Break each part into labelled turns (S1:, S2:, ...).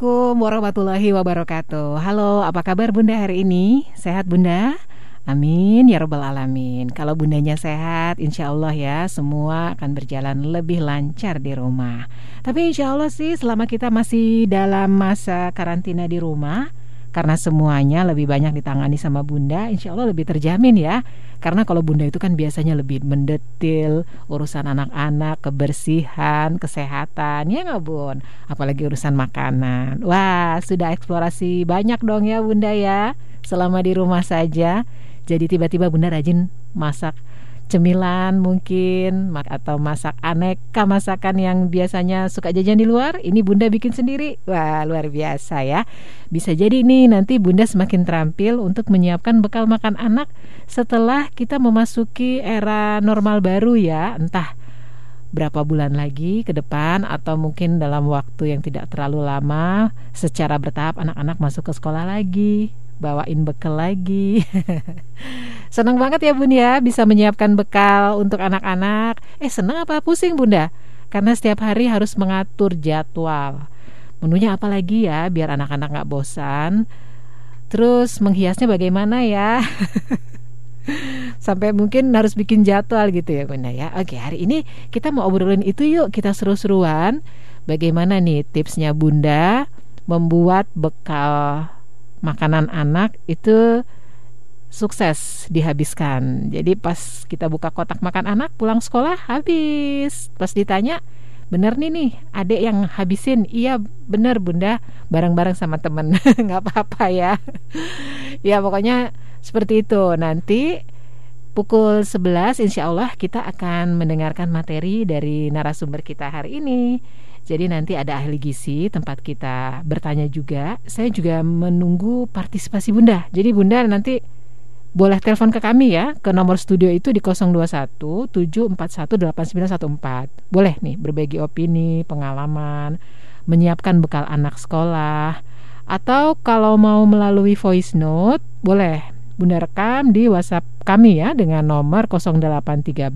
S1: Assalamualaikum warahmatullahi wabarakatuh Halo, apa kabar Bunda hari ini? Sehat Bunda? Amin ya robbal alamin. Kalau bundanya sehat, insya Allah ya semua akan berjalan lebih lancar di rumah. Tapi insya Allah sih selama kita masih dalam masa karantina di rumah, karena semuanya lebih banyak ditangani sama bunda, insya Allah lebih terjamin ya. Karena kalau bunda itu kan biasanya lebih mendetil urusan anak-anak, kebersihan, kesehatan, ya nggak bun? Apalagi urusan makanan. Wah sudah eksplorasi banyak dong ya bunda ya, selama di rumah saja. Jadi tiba-tiba bunda rajin masak cemilan mungkin atau masak aneka masakan yang biasanya suka jajan di luar ini bunda bikin sendiri. Wah luar biasa ya. Bisa jadi nih nanti bunda semakin terampil untuk menyiapkan bekal makan anak setelah kita memasuki era normal baru ya. Entah berapa bulan lagi ke depan atau mungkin dalam waktu yang tidak terlalu lama secara bertahap anak-anak masuk ke sekolah lagi bawain bekal lagi. senang banget ya Bun ya bisa menyiapkan bekal untuk anak-anak. Eh senang apa pusing Bunda? Karena setiap hari harus mengatur jadwal. Menunya apa lagi ya biar anak-anak nggak bosan. Terus menghiasnya bagaimana ya? Sampai mungkin harus bikin jadwal gitu ya Bunda ya. Oke hari ini kita mau obrolin itu yuk kita seru-seruan. Bagaimana nih tipsnya Bunda membuat bekal makanan anak itu sukses dihabiskan. Jadi pas kita buka kotak makan anak pulang sekolah habis. Pas ditanya, bener nih nih adek yang habisin. Iya bener bunda, bareng-bareng sama temen. nggak apa-apa ya. ya pokoknya seperti itu. Nanti pukul 11 insya Allah kita akan mendengarkan materi dari narasumber kita hari ini. Jadi nanti ada ahli gizi tempat kita bertanya juga. Saya juga menunggu partisipasi Bunda. Jadi Bunda nanti boleh telepon ke kami ya ke nomor studio itu di 021 741 8914. Boleh nih berbagi opini, pengalaman, menyiapkan bekal anak sekolah atau kalau mau melalui voice note boleh Bunda rekam di WhatsApp kami ya dengan nomor 0813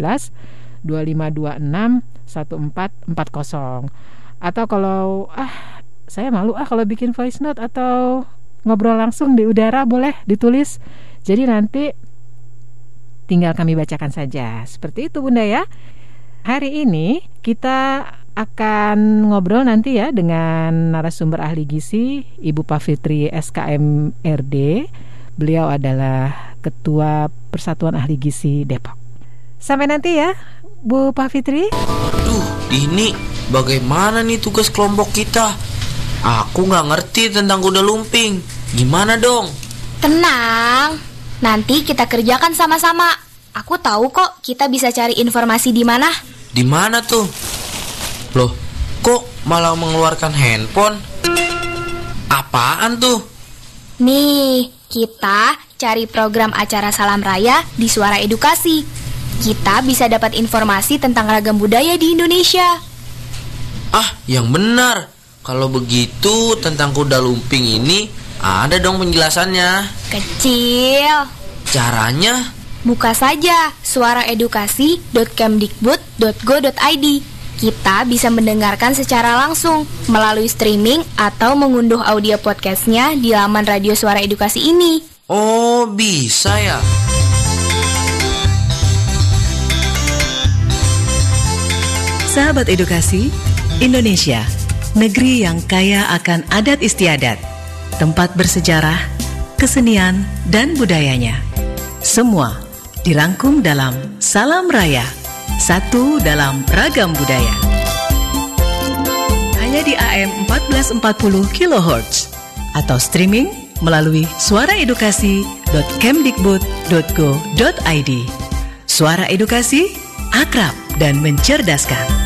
S1: 2526 1440 atau kalau ah saya malu ah kalau bikin voice note atau ngobrol langsung di udara boleh ditulis. Jadi nanti tinggal kami bacakan saja. Seperti itu bunda ya. Hari ini kita akan ngobrol nanti ya dengan narasumber ahli gizi Ibu Pavitri SKMRD beliau adalah ketua Persatuan Ahli Gizi Depok. Sampai nanti ya Bu Pavitri.
S2: Duh ini Bagaimana nih tugas kelompok kita? Aku nggak ngerti tentang kuda lumping. Gimana dong?
S3: Tenang, nanti kita kerjakan sama-sama. Aku tahu kok kita bisa cari informasi di mana.
S2: Di mana tuh? Loh, kok malah mengeluarkan handphone? Apaan tuh?
S3: Nih, kita cari program acara Salam Raya di Suara Edukasi. Kita bisa dapat informasi tentang ragam budaya di Indonesia.
S2: Ah, yang benar. Kalau begitu tentang kuda lumping ini ada dong penjelasannya.
S3: Kecil.
S2: Caranya?
S3: Buka saja suaraedukasi.kemdikbud.go.id. Kita bisa mendengarkan secara langsung melalui streaming atau mengunduh audio podcastnya di laman radio Suara Edukasi ini.
S2: Oh, bisa ya?
S4: Sahabat edukasi, Indonesia, negeri yang kaya akan adat istiadat, tempat bersejarah, kesenian, dan budayanya. Semua dirangkum dalam Salam Raya, satu dalam ragam budaya. Hanya di AM 1440 kHz atau streaming melalui suaraedukasi.kemdikbud.go.id. Suara edukasi akrab dan mencerdaskan.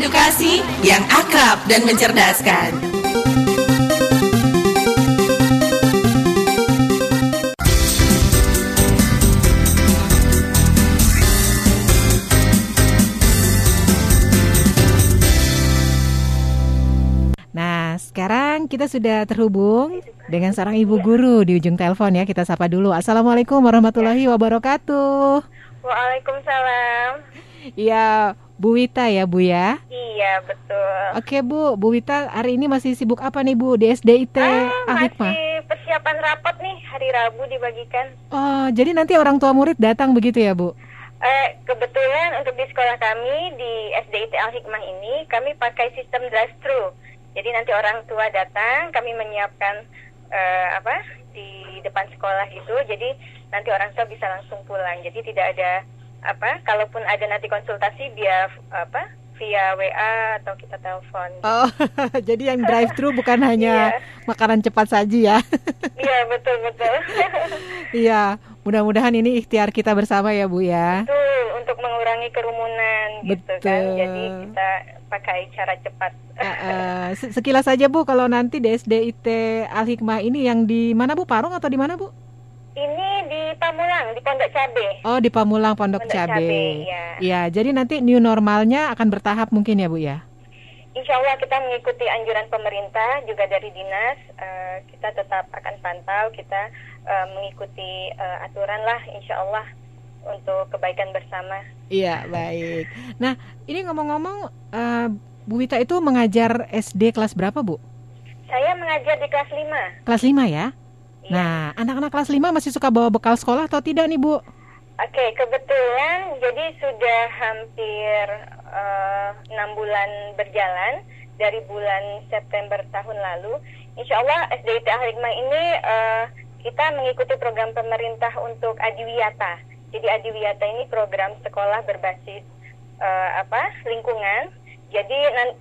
S5: Edukasi yang akrab dan mencerdaskan.
S1: Nah, sekarang kita sudah terhubung dengan seorang ibu guru di ujung telepon ya. Kita sapa dulu. Assalamualaikum warahmatullahi wabarakatuh.
S6: Waalaikumsalam.
S1: Iya, Bu Wita ya Bu ya.
S6: Iya betul.
S1: Oke Bu, Bu Wita hari ini masih sibuk apa nih Bu di SDIT
S6: ah, masih persiapan rapat nih hari Rabu dibagikan.
S1: Oh, jadi nanti orang tua murid datang begitu ya Bu?
S6: Eh, kebetulan untuk di sekolah kami di SDIT Al Hikmah ini kami pakai sistem drive thru. Jadi nanti orang tua datang, kami menyiapkan eh, apa di depan sekolah gitu. Jadi nanti orang tua bisa langsung pulang. Jadi tidak ada apa, kalaupun ada nanti konsultasi via apa via WA atau kita telepon.
S1: Oh, jadi yang drive thru bukan hanya
S6: Iya.
S1: makanan cepat saji ya?
S6: Iya betul betul.
S1: Iya, mudah-mudahan ini ikhtiar kita bersama ya Bu ya.
S6: Betul, untuk mengurangi kerumunan gitu kan.
S1: Betul.
S6: Jadi kita pakai cara cepat.
S1: Se- sekilas saja Bu, kalau nanti di SDIT Al Hikmah ini yang di mana Bu? Parung atau di mana Bu?
S6: Ini di Pamulang, di Pondok Cabe.
S1: Oh, di Pamulang Pondok,
S6: Pondok
S1: Cabe.
S6: Cabe, ya.
S1: Iya, jadi nanti new normalnya akan bertahap mungkin ya Bu ya.
S6: Insya Allah kita mengikuti anjuran pemerintah juga dari dinas. eh, kita tetap akan pantau, kita eh, mengikuti eh, aturan lah, Insya Allah untuk kebaikan bersama.
S1: Iya, baik. Nah, ini ngomong-ngomong eh, Bu Wita itu mengajar SD kelas berapa Bu?
S6: Saya mengajar di kelas 5
S1: Kelas 5 ya? Nah, anak-anak kelas 5 masih suka bawa bekal sekolah atau tidak nih Bu?
S6: Oke, kebetulan jadi sudah hampir eh, enam bulan berjalan dari bulan September tahun lalu. Insya Allah SDIT Al ini eh, kita mengikuti program pemerintah untuk Adiwiyata. Jadi Adiwiyata ini program sekolah berbasis eh, apa lingkungan. Jadi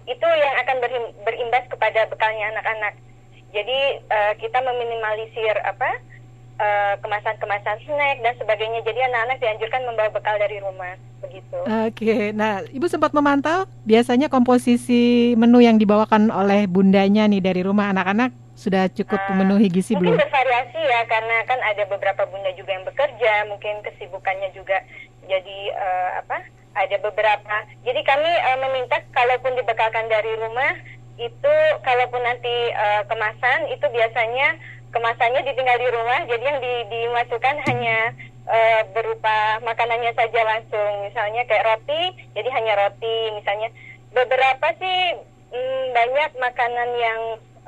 S6: itu yang akan berim- berimbas kepada bekalnya anak-anak. Jadi eh, kita meminimalisir apa eh, kemasan-kemasan snack dan sebagainya. Jadi anak-anak dianjurkan membawa bekal dari rumah, begitu.
S1: Oke, nah Ibu sempat memantau biasanya komposisi menu yang dibawakan oleh bundanya nih dari rumah anak-anak sudah cukup
S6: Ah,
S1: memenuhi gizi
S6: mungkin
S1: belum?
S6: bervariasi ya, karena kan ada beberapa bunda juga yang bekerja, mungkin kesibukannya juga jadi eh, apa? Ada beberapa. Jadi kami eh, meminta kalaupun dibekalkan dari rumah itu kalaupun nanti eh, kemasan itu biasanya kemasannya ditinggal di rumah, jadi yang di- dimasukkan hanya eh, berupa makanannya saja langsung, misalnya kayak roti, jadi hanya roti, misalnya. Beberapa sih mm, banyak makanan yang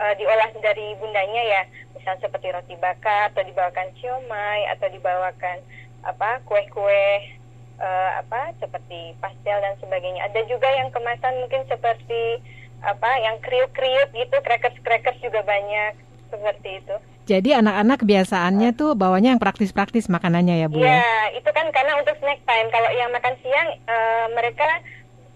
S6: eh, diolah dari bundanya ya, misal seperti roti bakar atau dibawakan siomay atau dibawakan apa kue-kue eh, apa seperti pastel dan sebagainya. Ada juga yang kemasan mungkin seperti apa yang kriuk-kriuk gitu, crackers-crackers juga banyak seperti itu.
S1: Jadi anak-anak kebiasaannya tuh bawanya yang praktis-praktis makanannya ya Bu ya?
S6: Iya, itu kan karena untuk snack time. Kalau yang makan siang, eh, mereka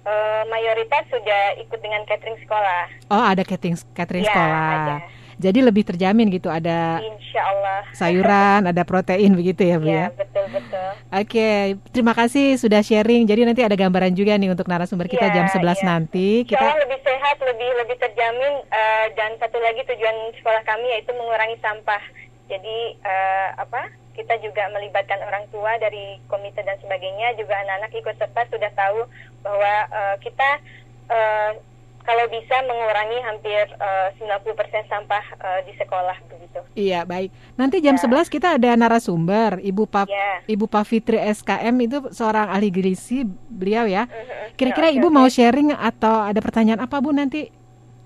S6: eh, mayoritas sudah ikut dengan catering sekolah.
S1: Oh ada catering catering
S6: Iya,
S1: sekolah.
S6: ada.
S1: Jadi lebih terjamin gitu ada
S6: Insya Allah.
S1: sayuran, ada protein begitu ya Bu ya?
S6: Iya, betul betul.
S1: Oke, terima kasih sudah sharing. Jadi nanti ada gambaran juga nih untuk narasumber kita
S6: Iya,
S1: jam 11
S6: iya.
S1: nanti. Kita
S6: lebih sehat, lebih lebih terjamin. eh, dan satu lagi tujuan sekolah kami yaitu mengurangi sampah. Jadi eh, apa? Kita juga melibatkan orang tua dari komite dan sebagainya. Juga anak-anak ikut serta sudah tahu bahwa eh, kita eh, kalau bisa mengurangi hampir eh, 90% sampah eh, di sekolah begitu.
S1: Iya, baik. Nanti jam 11 kita ada narasumber, Ibu Pak
S6: Ya.
S1: Ibu Pak Fitri SKM itu seorang ahli gizi beliau ya.
S6: Mhm.
S1: Kira-kira
S6: Oke,
S1: Ibu
S6: oke.
S1: mau sharing atau ada pertanyaan apa Bu nanti?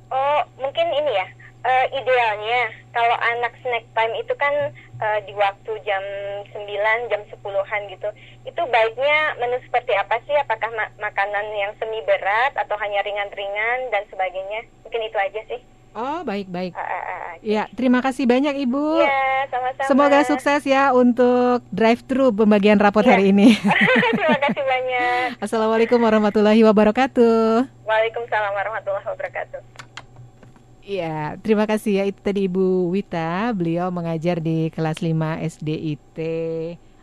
S6: Oh, mungkin ini ya. eh, idealnya kalau anak snack time itu kan eh, di waktu jam 9, jam 10-an gitu. Itu baiknya menu seperti apa sih? Apakah ma- makanan yang semi berat atau hanya ringan-ringan dan sebagainya? Mungkin itu aja sih.
S1: Oh, baik-baik.
S6: Ah, ah, ah.
S1: Ya, terima kasih banyak Ibu.
S6: Iya, sama-sama.
S1: Semoga sukses ya untuk drive thru pembagian rapot
S6: Iya.
S1: hari ini.
S6: Terima kasih banyak.
S1: Assalamualaikum warahmatullahi wabarakatuh.
S6: Waalaikumsalam warahmatullahi wabarakatuh.
S1: Iya, terima kasih ya itu tadi Ibu Wita, beliau mengajar di kelas 5 SDIT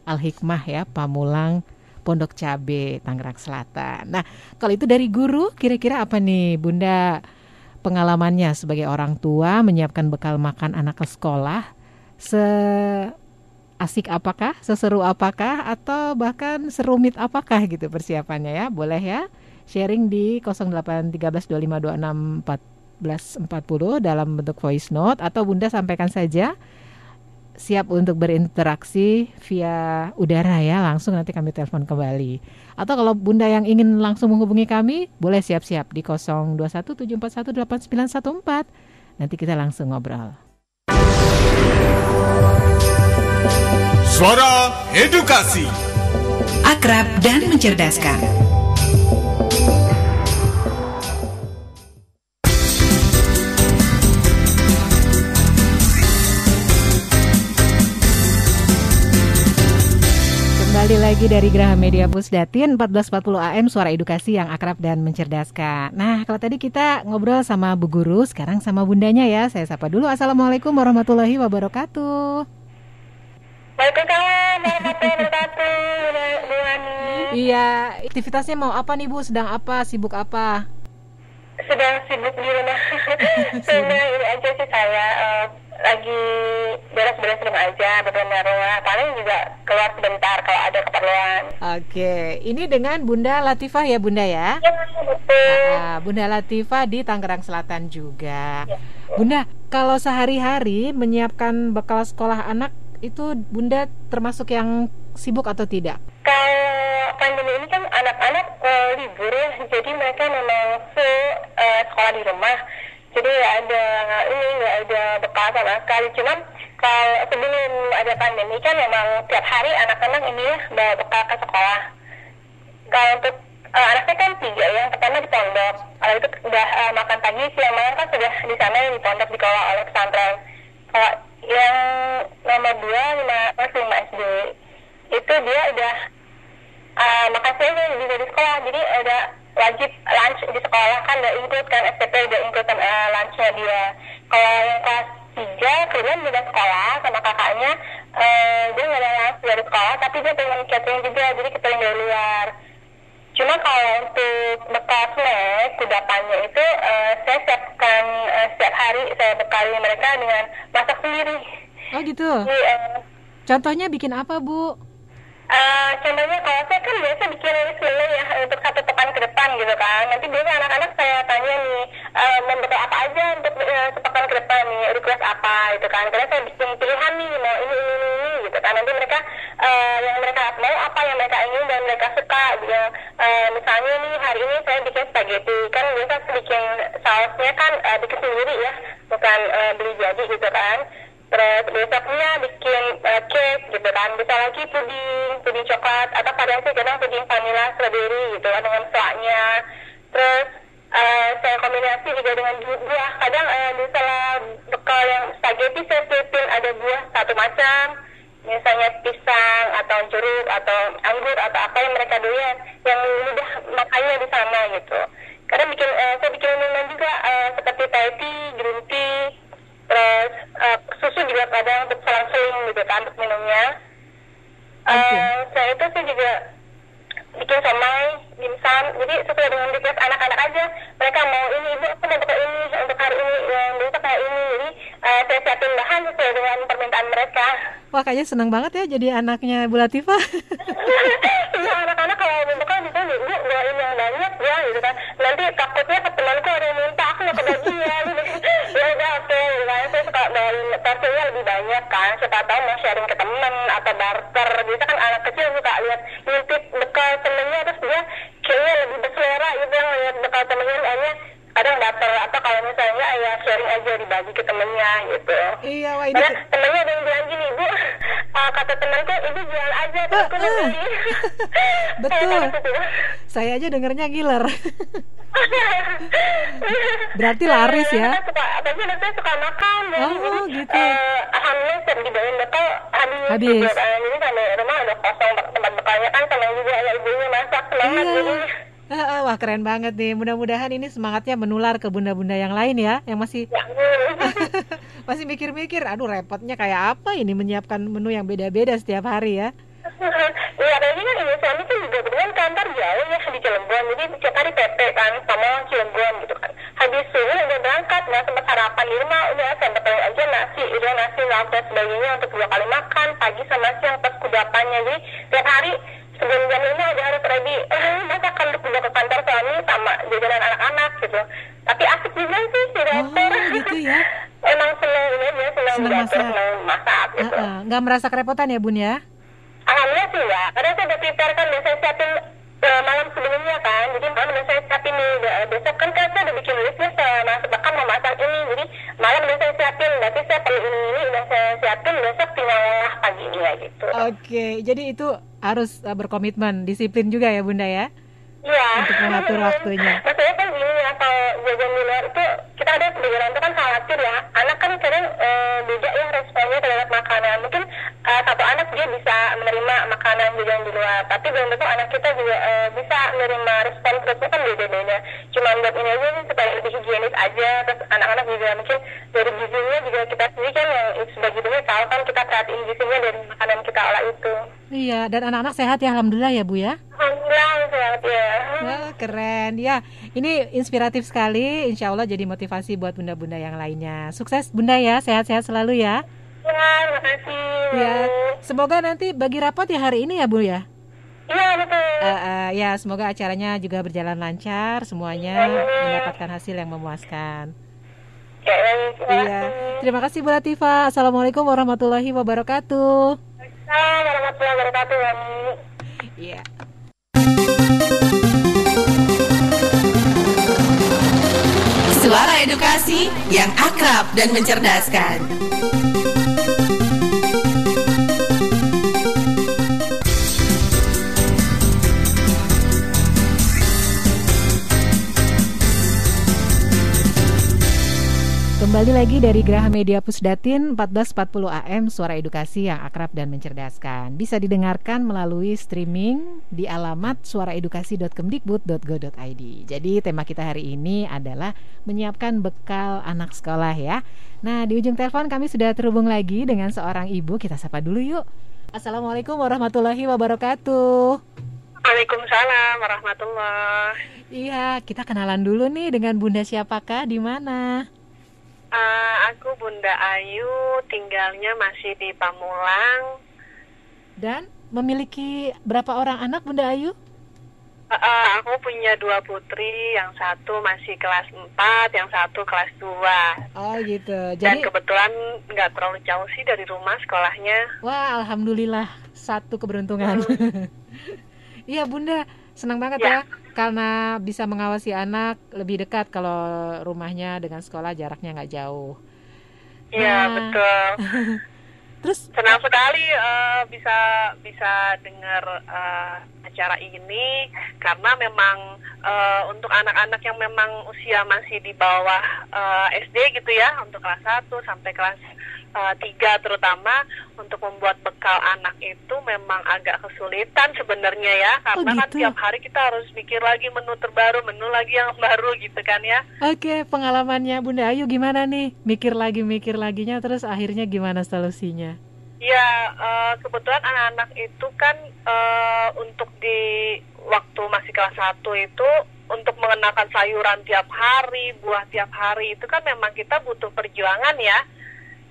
S1: Al Hikmah ya, Pamulang, Pondok Cabe, Tangerang Selatan. Nah, kalau itu dari guru, kira-kira apa nih Bunda pengalamannya sebagai orang tua menyiapkan bekal makan anak ke sekolah? Se asik apakah, seseru apakah, atau bahkan serumit apakah gitu persiapannya ya? Boleh ya sharing di 08132526 1440 dalam bentuk voice note. Atau Bunda sampaikan saja siap untuk berinteraksi via udara ya langsung nanti kami telepon kembali. Atau kalau bunda yang ingin langsung menghubungi kami boleh siap-siap di 0217418914 nanti kita langsung ngobrol.
S7: Suara Edukasi.
S4: Akrab dan mencerdaskan
S1: Kembali lagi dari Graha Media Pusdatin 1440 AM Suara Edukasi yang akrab dan mencerdaskan Nah kalau tadi kita ngobrol sama Bu Guru Sekarang sama bundanya ya Saya sapa dulu Assalamualaikum warahmatullahi wabarakatuh
S8: Waalaikumsalam warahmatullahi wabarakatuh Bu Ani
S1: Iya aktivitasnya mau apa nih Bu? Sedang apa? Sibuk apa?
S8: Sedang sibuk di rumah Sudah ini aja sih saya uh, lagi beres-beres rumah aja, bebenah rumah. Paling juga keluar sebentar kalau ada keperluan.
S1: Oke, ini dengan Bunda Latifah ya Bunda ya?
S8: Ya, betul.
S1: Nah, Bunda Latifah di Tangerang Selatan juga. Ya. Bunda, kalau sehari-hari menyiapkan bekal sekolah anak itu Bunda termasuk yang sibuk atau tidak?
S8: Kalau pandemi ini kan anak-anak uh, libur ya, jadi mereka memang full uh, sekolah di rumah jadi nggak ada ini nggak ada bekal sama sekali. Cuman kalau sebelum ada pandemi kan memang tiap hari anak-anak ini ya bawa bekal ke sekolah. Kalau untuk uh, anak saya kan tiga yang pertama di pondok. Kalau itu udah uh, makan pagi siang malam kan sudah di sana di pondok dikelola oleh pesantren. Kalau yang nomor dua lima masih lima SD itu dia udah uh, makan siang juga di sekolah. Jadi udah wajib lunch di sekolah. Kan udah include kan SPP udah include uh, lunchnya dia. Kalau yang kelas tiga kemudian udah sekolah sama kakaknya uh, dia nggak ada lunch dari sekolah tapi dia pengen catering juga jadi catering dari luar. Cuma kalau untuk bekal snack kudapannya itu uh, saya siapkan uh, setiap hari saya bekali mereka dengan masak sendiri.
S1: Oh gitu?
S8: Jadi, uh,
S1: contohnya bikin apa bu?
S8: Uh, contohnya kalau saya kan biasa bikin list dulu ya untuk satu pekan ke depan gitu kan. Nanti biasa anak-anak saya tanya nih uh, membekal apa aja untuk uh, sepekan ke depan nih request apa gitu kan. Karena saya bikin pilihan nih mau ini ini ini gitu kan. Nanti mereka uh, yang mereka mau apa yang mereka ingin dan mereka suka gitu. Uh, misalnya nih hari ini saya bikin spaghetti kan biasa bikin sausnya kan uh, bikin sendiri ya bukan uh, beli jadi gitu kan terus besoknya bikin uh, cake gitu kan bisa lagi puding puding coklat atau variasi kadang puding vanilla strawberry gitu kan dengan flaknya terus uh, saya kombinasi juga dengan buah kadang uh, misalnya bekal yang spaghetti saya siapin ada buah satu macam misalnya pisang atau jeruk atau anggur atau apa yang mereka doyan yang mudah makannya di sana gitu karena bikin uh, saya bikin minuman juga uh, seperti Thai tea, green tea terus uh, susu juga kadang untuk selang-seling gitu kan untuk minumnya. Okay. Uh, saya itu sih juga bikin somai, dimsum, jadi sesuai dengan request anak-anak aja. Mereka mau ini, ibu aku mau pakai ini untuk hari ini, yang besok kayak ini. Jadi uh, saya siapin bahan sesuai dengan permintaan mereka.
S1: Wah kayaknya senang banget ya jadi anaknya Bu Latifah.
S8: Iya anak-anak kalau bukan gitu, ibu bawain yang banyak ya gitu kan. Nanti takutnya ke temanku ada yang minta aku mau kebagian. ya udah oke, okay, gitu kan. Saya suka bawain porsinya lebih banyak kan. Siapa tahu mau sharing ke teman atau barter. Biasa kan anak kecil suka lihat ngintip bekal temennya terus dia kayaknya lebih beselera gitu yang melihat bakal kadang barter atau kalau misalnya ya sharing aja dibagi ke temennya gitu.
S1: Iya, wah ini.
S8: Karena temennya ada yang bilang gini, Bu, uh, kata temanku ibu jual aja uh, uh.
S1: Betul. Saya aja dengernya giler. Berarti laris ya?
S8: Suka, tapi saya suka makan.
S1: Oh, jadi, gitu.
S8: Uh, alhamdulillah setiap dibawain bekal habis.
S1: Habis.
S8: Uh, jadi sampai rumah udah kosong tempat bekalnya kan sama juga ya ibunya masak semangat
S1: iya.
S8: jadi.
S1: Wah keren banget nih. Mudah-mudahan ini semangatnya menular ke bunda-bunda yang lain ya, yang masih masih mikir-mikir. Aduh repotnya kayak apa ini menyiapkan menu yang beda-beda setiap hari ya.
S8: Iya, apalagi kan ibu suami kan juga kebetulan kantor jauh ya di Cilegon, jadi setiap hari PP kan sama Cilegon gitu kan. Habis subuh udah berangkat, nggak sempat sarapan di rumah, udah saya betul aja nasi, udah nasi lauk dan sebagainya untuk dua kali makan, pagi sama siang pas kudapannya. Jadi tiap hari
S9: sebelum jam lima udah harus ready eh, dibawa ke kantor suami sama jajanan anak-anak gitu tapi asik juga sih si dapur
S1: Oh, gitu ya.
S9: emang seneng ini aja seneng
S1: Seneng
S9: dapur
S1: masak.
S9: seneng masak gitu
S1: Heeh, nggak merasa kerepotan ya bun ya?
S9: Alhamdulillah sih ya, karena saya udah prepare kan, udah saya siapin eh, malam sebelumnya kan, jadi malam saya siapin nih, Udah- besok kan kan saya udah bikin listnya, saya masuk bahkan mau masak ini, jadi malam udah saya siapin, berarti saya perlu ini, ini udah saya siapin, besok tinggal ngolah paginya gitu.
S1: Oke, jadi itu harus uh, berkomitmen, disiplin juga ya bunda ya?
S9: Iya.
S1: Untuk mengatur waktunya.
S9: Maksudnya kan gini ya, kalau jajan di luar itu, kita ada orang itu kan khawatir ya, anak kan kadang eh, beda ya responnya terhadap makanan, mungkin eh, satu anak dia bisa menerima makanan jajan di luar, tapi belum tentu anak kita juga eh, bisa menerima respon perutnya kan beda-beda. Cuma buat ini aja sih supaya lebih higienis aja, terus anak-anak juga mungkin dari gizinya juga kita sendiri kan yang sebagai ibunya tahu kan kita perhatiin gizinya dari makanan kita olah itu.
S1: Iya, dan anak-anak sehat ya alhamdulillah ya bu ya?
S9: Alhamdulillah sehat ya.
S1: Wah, keren ya. Ini inspiratif sekali. Insya Allah jadi motivasi buat bunda-bunda yang lainnya. Sukses bunda ya, sehat-sehat selalu ya.
S9: Ya, makasih.
S1: Ya, semoga nanti bagi rapot ya hari ini ya bu ya.
S9: Iya betul.
S1: Eh, eh, ya, semoga acaranya juga berjalan lancar, semuanya mendapatkan hasil yang memuaskan.
S9: Ya, baik. Terima
S1: Iya,
S9: kasih.
S1: terima kasih Bu Latifah. Assalamualaikum warahmatullahi wabarakatuh.
S9: Wani.
S1: Iya.
S5: Suara edukasi yang akrab dan mencerdaskan.
S1: Kembali lagi dari Graha Media Pusdatin 1440 AM Suara Edukasi yang akrab dan mencerdaskan. Bisa didengarkan melalui streaming di alamat suaraedukasi.kemdikbud.go.id Jadi tema kita hari ini adalah menyiapkan bekal anak sekolah ya. Nah di ujung telepon kami sudah terhubung lagi dengan seorang ibu. Kita sapa dulu yuk. Assalamualaikum warahmatullahi wabarakatuh.
S9: Waalaikumsalam warahmatullahi
S1: Iya kita kenalan dulu nih dengan Bunda siapakah di mana?
S9: Eh, Aku Bunda Ayu, tinggalnya masih di Pamulang.
S1: Dan memiliki berapa orang anak Bunda Ayu?
S9: Eh, eh, aku punya dua putri, yang satu masih kelas 4, yang satu kelas 2.
S1: Oh gitu.
S9: Dan
S1: Jadi
S9: kebetulan nggak terlalu jauh sih dari rumah sekolahnya.
S1: wah alhamdulillah satu keberuntungan. Iya Bunda, senang banget
S9: Ya.
S1: ya karena bisa mengawasi anak lebih dekat kalau rumahnya dengan sekolah jaraknya nggak jauh.
S9: Iya,
S1: Nah.
S9: betul.
S1: Terus
S9: Senang sekali eh, bisa bisa dengar eh, acara ini karena memang eh, untuk anak-anak yang memang usia masih di bawah eh, SD gitu ya untuk kelas 1 sampai kelas eh, 3 terutama untuk membuat bekal anak itu memang agak kesulitan sebenarnya ya karena kan
S1: gitu.
S9: tiap hari kita harus mikir lagi menu terbaru menu lagi yang baru gitu kan ya
S1: oke pengalamannya Bunda Ayu gimana nih? Mikir lagi mikir laginya terus akhirnya gimana solusinya?
S9: Ya, eh, kebetulan anak-anak itu kan eh, untuk di waktu masih kelas 1 itu untuk mengenalkan sayuran tiap hari, buah tiap hari itu kan memang kita butuh perjuangan ya.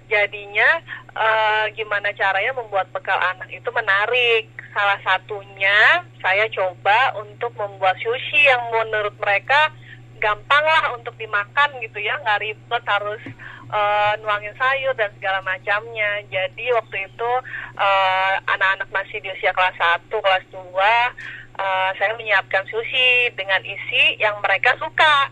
S9: Jadinya eh, gimana caranya membuat bekal anak itu menarik. Salah satunya saya coba untuk membuat sushi yang menurut mereka gampang lah untuk dimakan gitu ya, nggak ribet harus eh, nuangin sayur dan segala macamnya. Jadi waktu itu eh, anak-anak masih di usia kelas 1, kelas 2, eh, saya menyiapkan sushi dengan isi yang mereka suka.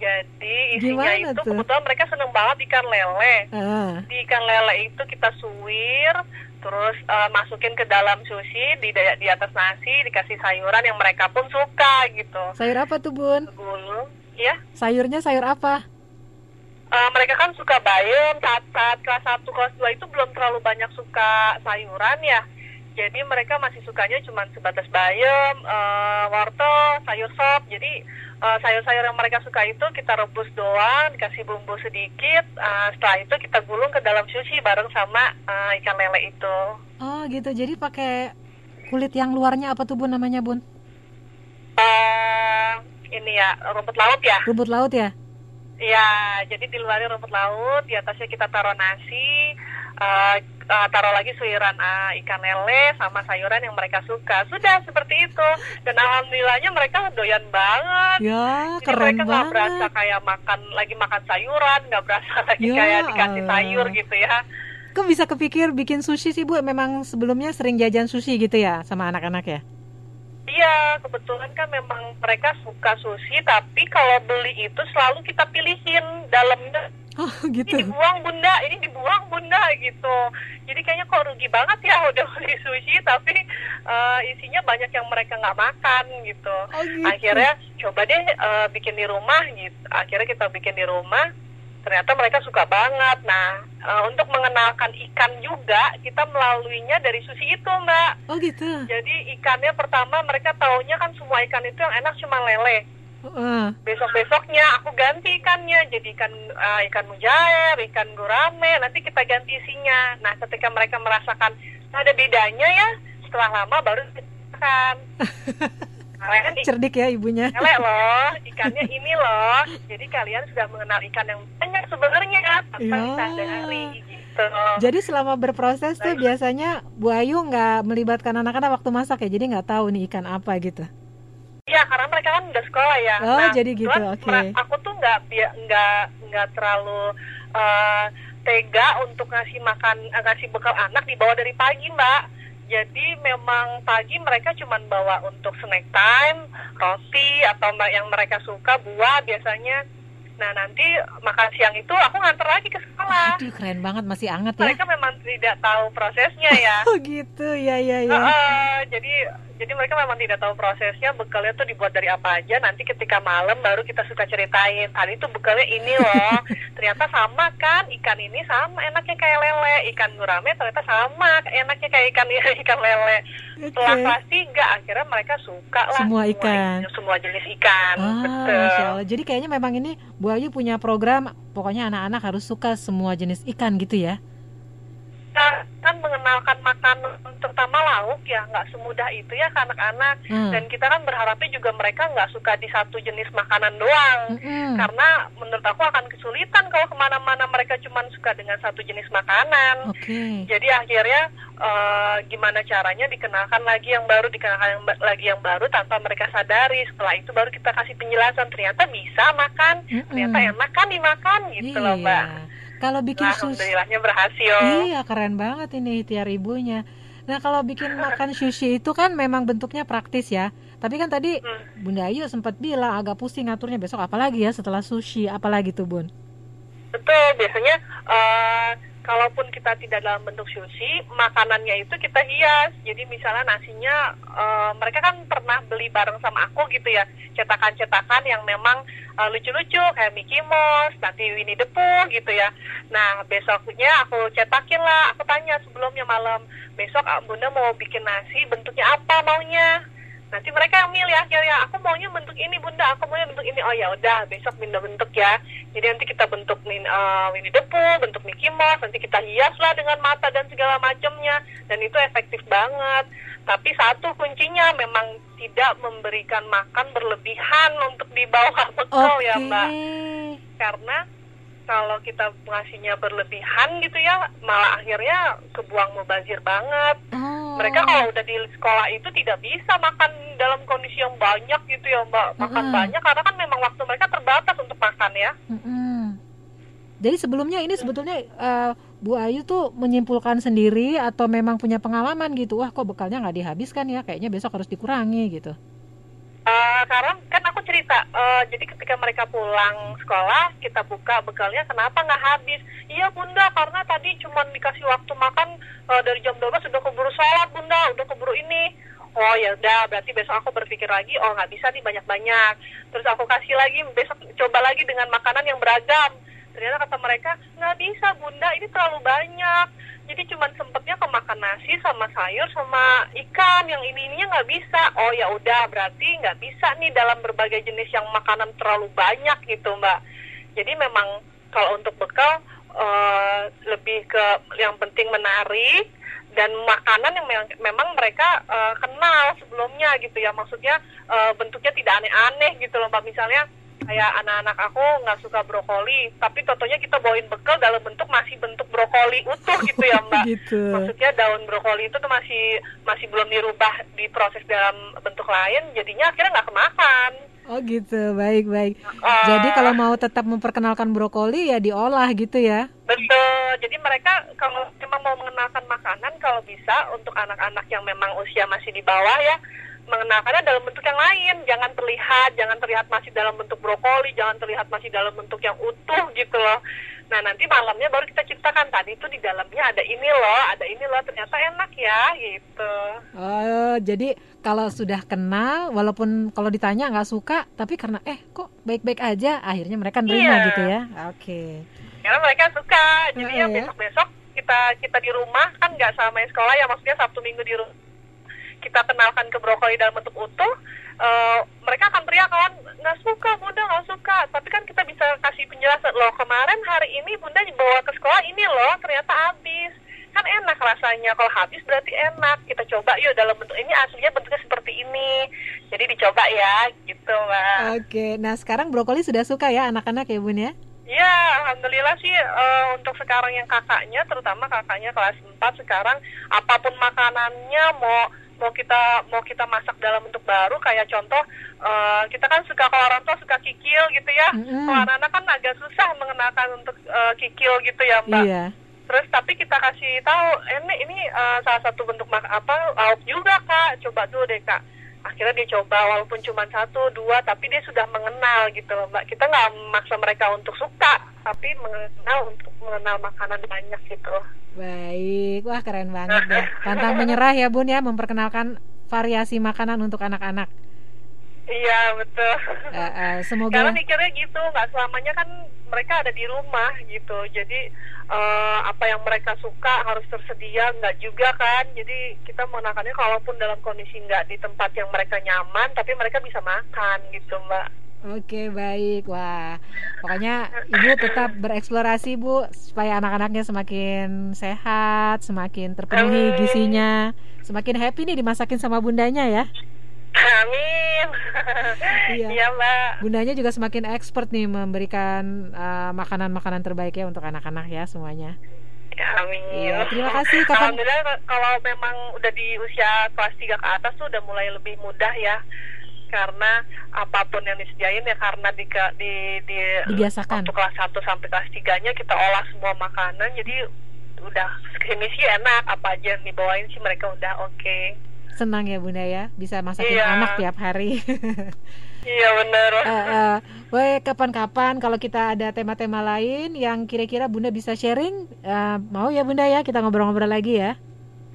S9: Jadi isinya
S1: Gimana
S9: itu
S1: tuh?
S9: kebetulan mereka seneng banget ikan lele.
S1: Ah,
S9: Di ikan lele itu kita suwir, terus eh, masukin ke dalam sushi di di atas nasi, dikasih sayuran yang mereka pun suka gitu.
S1: sayur apa tuh Bun?
S9: Gulung, ya.
S1: Sayurnya sayur apa?
S9: Eh, mereka kan suka bayam saat saat kelas 1 kelas 2 itu belum terlalu banyak suka sayuran ya jadi mereka masih sukanya cuma sebatas bayam eh, wortel sayur sop jadi eh, sayur-sayur yang mereka suka itu kita rebus doang dikasih bumbu sedikit eh, setelah itu kita gulung ke dalam sushi bareng sama eh, ikan lele itu
S1: Oh gitu. Jadi pakai kulit yang luarnya apa tuh Bun namanya Bun?
S9: eh ini ya rumput laut ya
S1: Rumput laut ya?
S9: Ya, jadi di luarnya rumput laut, di atasnya kita taruh nasi, uh, uh, taruh lagi suiran uh, ikan lele sama sayuran yang mereka suka. Sudah seperti itu. Dan alhamdulillahnya mereka doyan banget.
S1: Ya,
S9: Jadi
S1: keren
S9: mereka nggak berasa kayak makan lagi makan sayuran, nggak berasa lagi
S1: Ya
S9: kayak dikasih sayur gitu ya.
S1: Kok bisa kepikir bikin sushi sih Bu? Memang sebelumnya sering jajan sushi gitu ya sama anak-anak ya?
S9: Iya, kebetulan kan memang mereka suka sushi, tapi kalau beli itu selalu kita pilihin dalamnya
S1: Oh
S9: ini
S1: gitu.
S9: dibuang bunda, ini dibuang bunda gitu. Jadi kayaknya kok rugi banget ya udah beli sushi, tapi eh, isinya banyak yang mereka nggak makan gitu.
S1: Oh, gitu.
S9: Akhirnya coba deh eh, bikin di rumah gitu. Akhirnya kita bikin di rumah. Ternyata mereka suka banget. Nah, eh, untuk mengenalkan ikan juga kita melaluinya dari sushi itu, Mbak.
S1: Oh gitu.
S9: Jadi ikannya pertama mereka taunya kan semua ikan itu yang enak cuma lele.
S1: Heeh.
S9: Besok-besoknya aku ganti ikannya jadi ikan eh, ikan mujair, ikan gurame, nanti kita ganti isinya. Nah, ketika mereka merasakan "Nah, ada bedanya ya, setelah lama baru makan. Kalian ikan
S1: Cerdik ya ibunya.
S9: lele loh, ikannya ini loh. Jadi kalian sudah mengenal ikan yang banyak sebenarnya tanpa
S1: Ya.
S9: disadari gitu.
S1: Jadi selama berproses tuh biasanya Bu Ayu nggak melibatkan anak-anak waktu masak ya, jadi nggak tahu nih ikan apa gitu.
S9: Iya, karena mereka kan udah sekolah ya.
S1: Oh, jadi gitu, oke.
S9: mer- Aku tuh nggak nggak nggak terlalu eh, tega untuk ngasih makan eh, ngasih bekal anak dibawa dari pagi, Mbak. Jadi memang pagi mereka cuma bawa untuk snack time, roti atau mbak yang mereka suka buah biasanya. Nah nanti makan siang itu aku nganter lagi ke sekolah.
S1: Aduh keren banget masih anget ya.
S9: Mereka memang tidak tahu prosesnya ya.
S1: Oh gitu, ya ya ya.
S9: Heeh, jadi jadi mereka memang tidak tahu prosesnya bekalnya tuh dibuat dari apa aja nanti ketika malam baru kita suka ceritain tadi tuh bekalnya ini loh ternyata sama kan ikan ini sama enaknya kayak lele ikan gurame ternyata sama enaknya kayak ikan ikan lele setelah
S1: Oke.
S9: kelas tiga akhirnya mereka suka lah
S1: Semua ikan.
S9: semua jenis ikan
S1: Ah,
S9: betul.
S1: Jadi kayaknya memang ini Bu Ayu punya program, pokoknya anak-anak harus suka semua jenis ikan gitu ya.
S9: Kita kan mengenalkan makanan terutama lauk ya nggak semudah itu ya ke anak-anak
S1: Hmm.
S9: dan kita kan berharapnya juga mereka nggak suka di satu jenis makanan doang
S1: Mm-mm.
S9: karena menurut aku akan kesulitan kalau ke mana-mana mereka cuma suka dengan satu jenis makanan
S1: Oke.
S9: jadi akhirnya eh, gimana caranya dikenalkan lagi yang baru dikenalkan yang ba- lagi yang baru tanpa mereka sadari setelah itu baru kita kasih penjelasan ternyata bisa makan
S1: Mm-mm.
S9: ternyata enak kan dimakan gitu loh mbak
S1: Iya. Kalau bikin
S9: Nah,
S1: sushi,
S9: alhamdulillahnya berhasil
S1: iya keren banget ini ikhtiar ibunya. Nah kalau bikin makan sushi itu kan memang bentuknya praktis ya. Tapi kan tadi
S9: Hmm.
S1: Bunda Ayu sempat bilang agak pusing ngaturnya besok apalagi ya setelah sushi, apalagi tuh Bun?
S9: Betul, biasanya eh, kalaupun kita tidak dalam bentuk sushi, makanannya itu kita hias. Jadi misalnya nasinya, eh, mereka kan pernah beli bareng sama aku gitu ya, cetakan-cetakan yang memang eh, lucu-lucu kayak Mickey Mouse, nanti Winnie the Pooh gitu ya. Nah besoknya aku cetakin lah, aku tanya sebelumnya malam, besok ah, Bunda mau bikin nasi bentuknya apa maunya? Nanti mereka yang milih akhirnya, aku maunya bentuk ini bunda, aku maunya bentuk ini. Oh ya udah, besok pindah bentuk ya. Jadi nanti kita bentuk min, eh, Winnie the Pooh, bentuk Mickey Mouse, nanti kita hias lah dengan mata dan segala macamnya. Dan itu efektif banget. Tapi satu kuncinya memang tidak memberikan makan berlebihan untuk dibawa bekal
S1: Oke.
S9: ya mbak. Karena kalau kita ngasihnya berlebihan gitu ya, malah akhirnya kebuang mubazir banget
S1: Oh.
S9: mereka kalau udah di sekolah itu tidak bisa makan dalam kondisi yang banyak gitu ya mbak makan
S1: Mm-mm.
S9: banyak karena kan memang waktu mereka terbatas untuk makan ya
S1: Mm-mm. Jadi sebelumnya ini sebetulnya eh, Bu Ayu tuh menyimpulkan sendiri atau memang punya pengalaman gitu. Wah kok bekalnya nggak dihabiskan ya? Kayaknya besok harus dikurangi gitu.
S9: Eh, karena kan aku cerita eh, jadi ketika mereka pulang sekolah kita buka bekalnya kenapa nggak habis? Iya bunda karena tadi cuma dikasih waktu makan eh, dari jam 12 sudah keburu sholat bunda udah keburu ini. Oh ya udah berarti besok aku berpikir lagi oh nggak bisa nih banyak-banyak. Terus aku kasih lagi besok coba lagi dengan makanan yang beragam ternyata kata mereka nggak bisa bunda ini terlalu banyak. Jadi cuma sempetnya kemakan nasi sama sayur sama ikan yang ini ininya nggak bisa. Oh ya udah berarti nggak bisa nih dalam berbagai jenis yang makanan terlalu banyak gitu mbak. Jadi memang kalau untuk bekal eh, lebih ke yang penting menarik dan makanan yang memang, memang mereka eh, kenal sebelumnya gitu ya. Maksudnya eh, bentuknya tidak aneh-aneh gitu loh mbak. Misalnya kayak anak-anak aku nggak suka brokoli tapi totonya kita bawain bekal dalam bentuk masih bentuk brokoli utuh gitu ya mbak
S1: Gitu.
S9: maksudnya daun brokoli itu tuh masih masih belum dirubah diproses dalam bentuk lain jadinya akhirnya nggak kemakan
S1: Oh gitu, baik baik.
S9: Ah.
S1: Jadi kalau mau tetap memperkenalkan brokoli ya diolah gitu ya.
S9: Betul. Jadi mereka kalau memang mau mengenalkan makanan kalau bisa untuk anak-anak yang memang usia masih di bawah ya mengenalkannya dalam bentuk yang lain. Jangan terlihat, jangan terlihat masih dalam bentuk brokoli, jangan terlihat masih dalam bentuk yang utuh gitu loh. Nah nanti malamnya baru kita ciptakan tadi itu di dalamnya ada ini loh, ada ini loh ternyata enak ya gitu.
S1: Oh, jadi kalau sudah kenal, walaupun kalau ditanya nggak suka, tapi karena eh kok baik-baik aja, akhirnya mereka nerima
S9: Iya.
S1: gitu ya. Oke.
S9: Karena mereka suka. Jadi
S1: Heeh,
S9: ya besok-besok kita kita di rumah kan nggak sama sekolah ya maksudnya Sabtu Minggu di rumah kita kenalkan ke brokoli dalam bentuk utuh. eh, mereka akan teriak kan nggak suka bunda nggak suka tapi kan kita bisa kasih penjelasan loh kemarin hari ini bunda bawa ke sekolah ini loh ternyata habis kan enak rasanya kalau habis berarti enak kita coba yuk dalam bentuk ini aslinya bentuknya seperti ini jadi dicoba ya gitu mbak
S1: Oke. Nah sekarang brokoli sudah suka ya anak-anak ya bun ya?
S9: Ya, alhamdulillah sih eh, untuk sekarang yang kakaknya, terutama kakaknya kelas 4 sekarang apa pun makanannya mau mau kita mau kita masak dalam bentuk baru kayak contoh eh, kita kan suka kalau orang tua suka kikil gitu ya.
S1: Mm-mm.
S9: Kalau anak-anak kan agak susah mengenalkan untuk eh, kikil gitu ya, Mbak.
S1: Iya.
S9: Terus tapi kita kasih tahu, ini ini eh, salah satu bentuk mak apa lauk juga kak, coba dulu deh kak. Akhirnya dia coba walaupun cuma satu dua, tapi dia sudah mengenal gitu loh mbak. Kita nggak memaksa mereka untuk suka, tapi mengenal untuk mengenal makanan banyak gitu.
S1: Baik. Wah keren banget deh. Pantang menyerah ya bun ya, memperkenalkan variasi makanan untuk anak-anak.
S9: Iya betul.
S1: Eh, eh, semoga.
S9: Karena mikirnya gitu, nggak selamanya kan mereka ada di rumah gitu. Jadi eh, apa yang mereka suka harus tersedia, nggak juga kan. Jadi kita mengenakannya kalaupun dalam kondisi nggak di tempat yang mereka nyaman, tapi mereka bisa makan gitu mbak.
S1: Oke baik wah pokoknya ibu tetap bereksplorasi bu supaya anak-anaknya semakin sehat semakin terpenuhi
S9: Amin.
S1: gizinya semakin happy nih dimasakin sama bundanya ya
S9: Amin.
S1: Iya.
S9: Iya mbak.
S1: bundanya juga semakin expert nih memberikan uh, makanan-makanan terbaik ya untuk anak-anak ya semuanya
S9: Ya, amin.
S1: Iya, terima kasih. Kapan-
S9: Alhamdulillah kalau memang udah di usia kelas 3 ke atas tuh udah mulai lebih mudah ya. Karena apa pun yang disediain ya karena di di, di
S1: Dibiasakan.
S9: waktu kelas 1 sampai kelas 3-nya kita olah semua makanan jadi udah sih enak apa aja yang dibawain sih mereka udah oke.
S1: Senang ya bunda ya bisa masakin
S9: Iya.
S1: anak tiap hari
S9: Iya bener.
S1: Eh, eh, Woi, kapan-kapan kalau kita ada tema-tema lain yang kira-kira Bunda bisa sharing, eh, mau ya Bunda ya kita ngobrol-ngobrol lagi ya.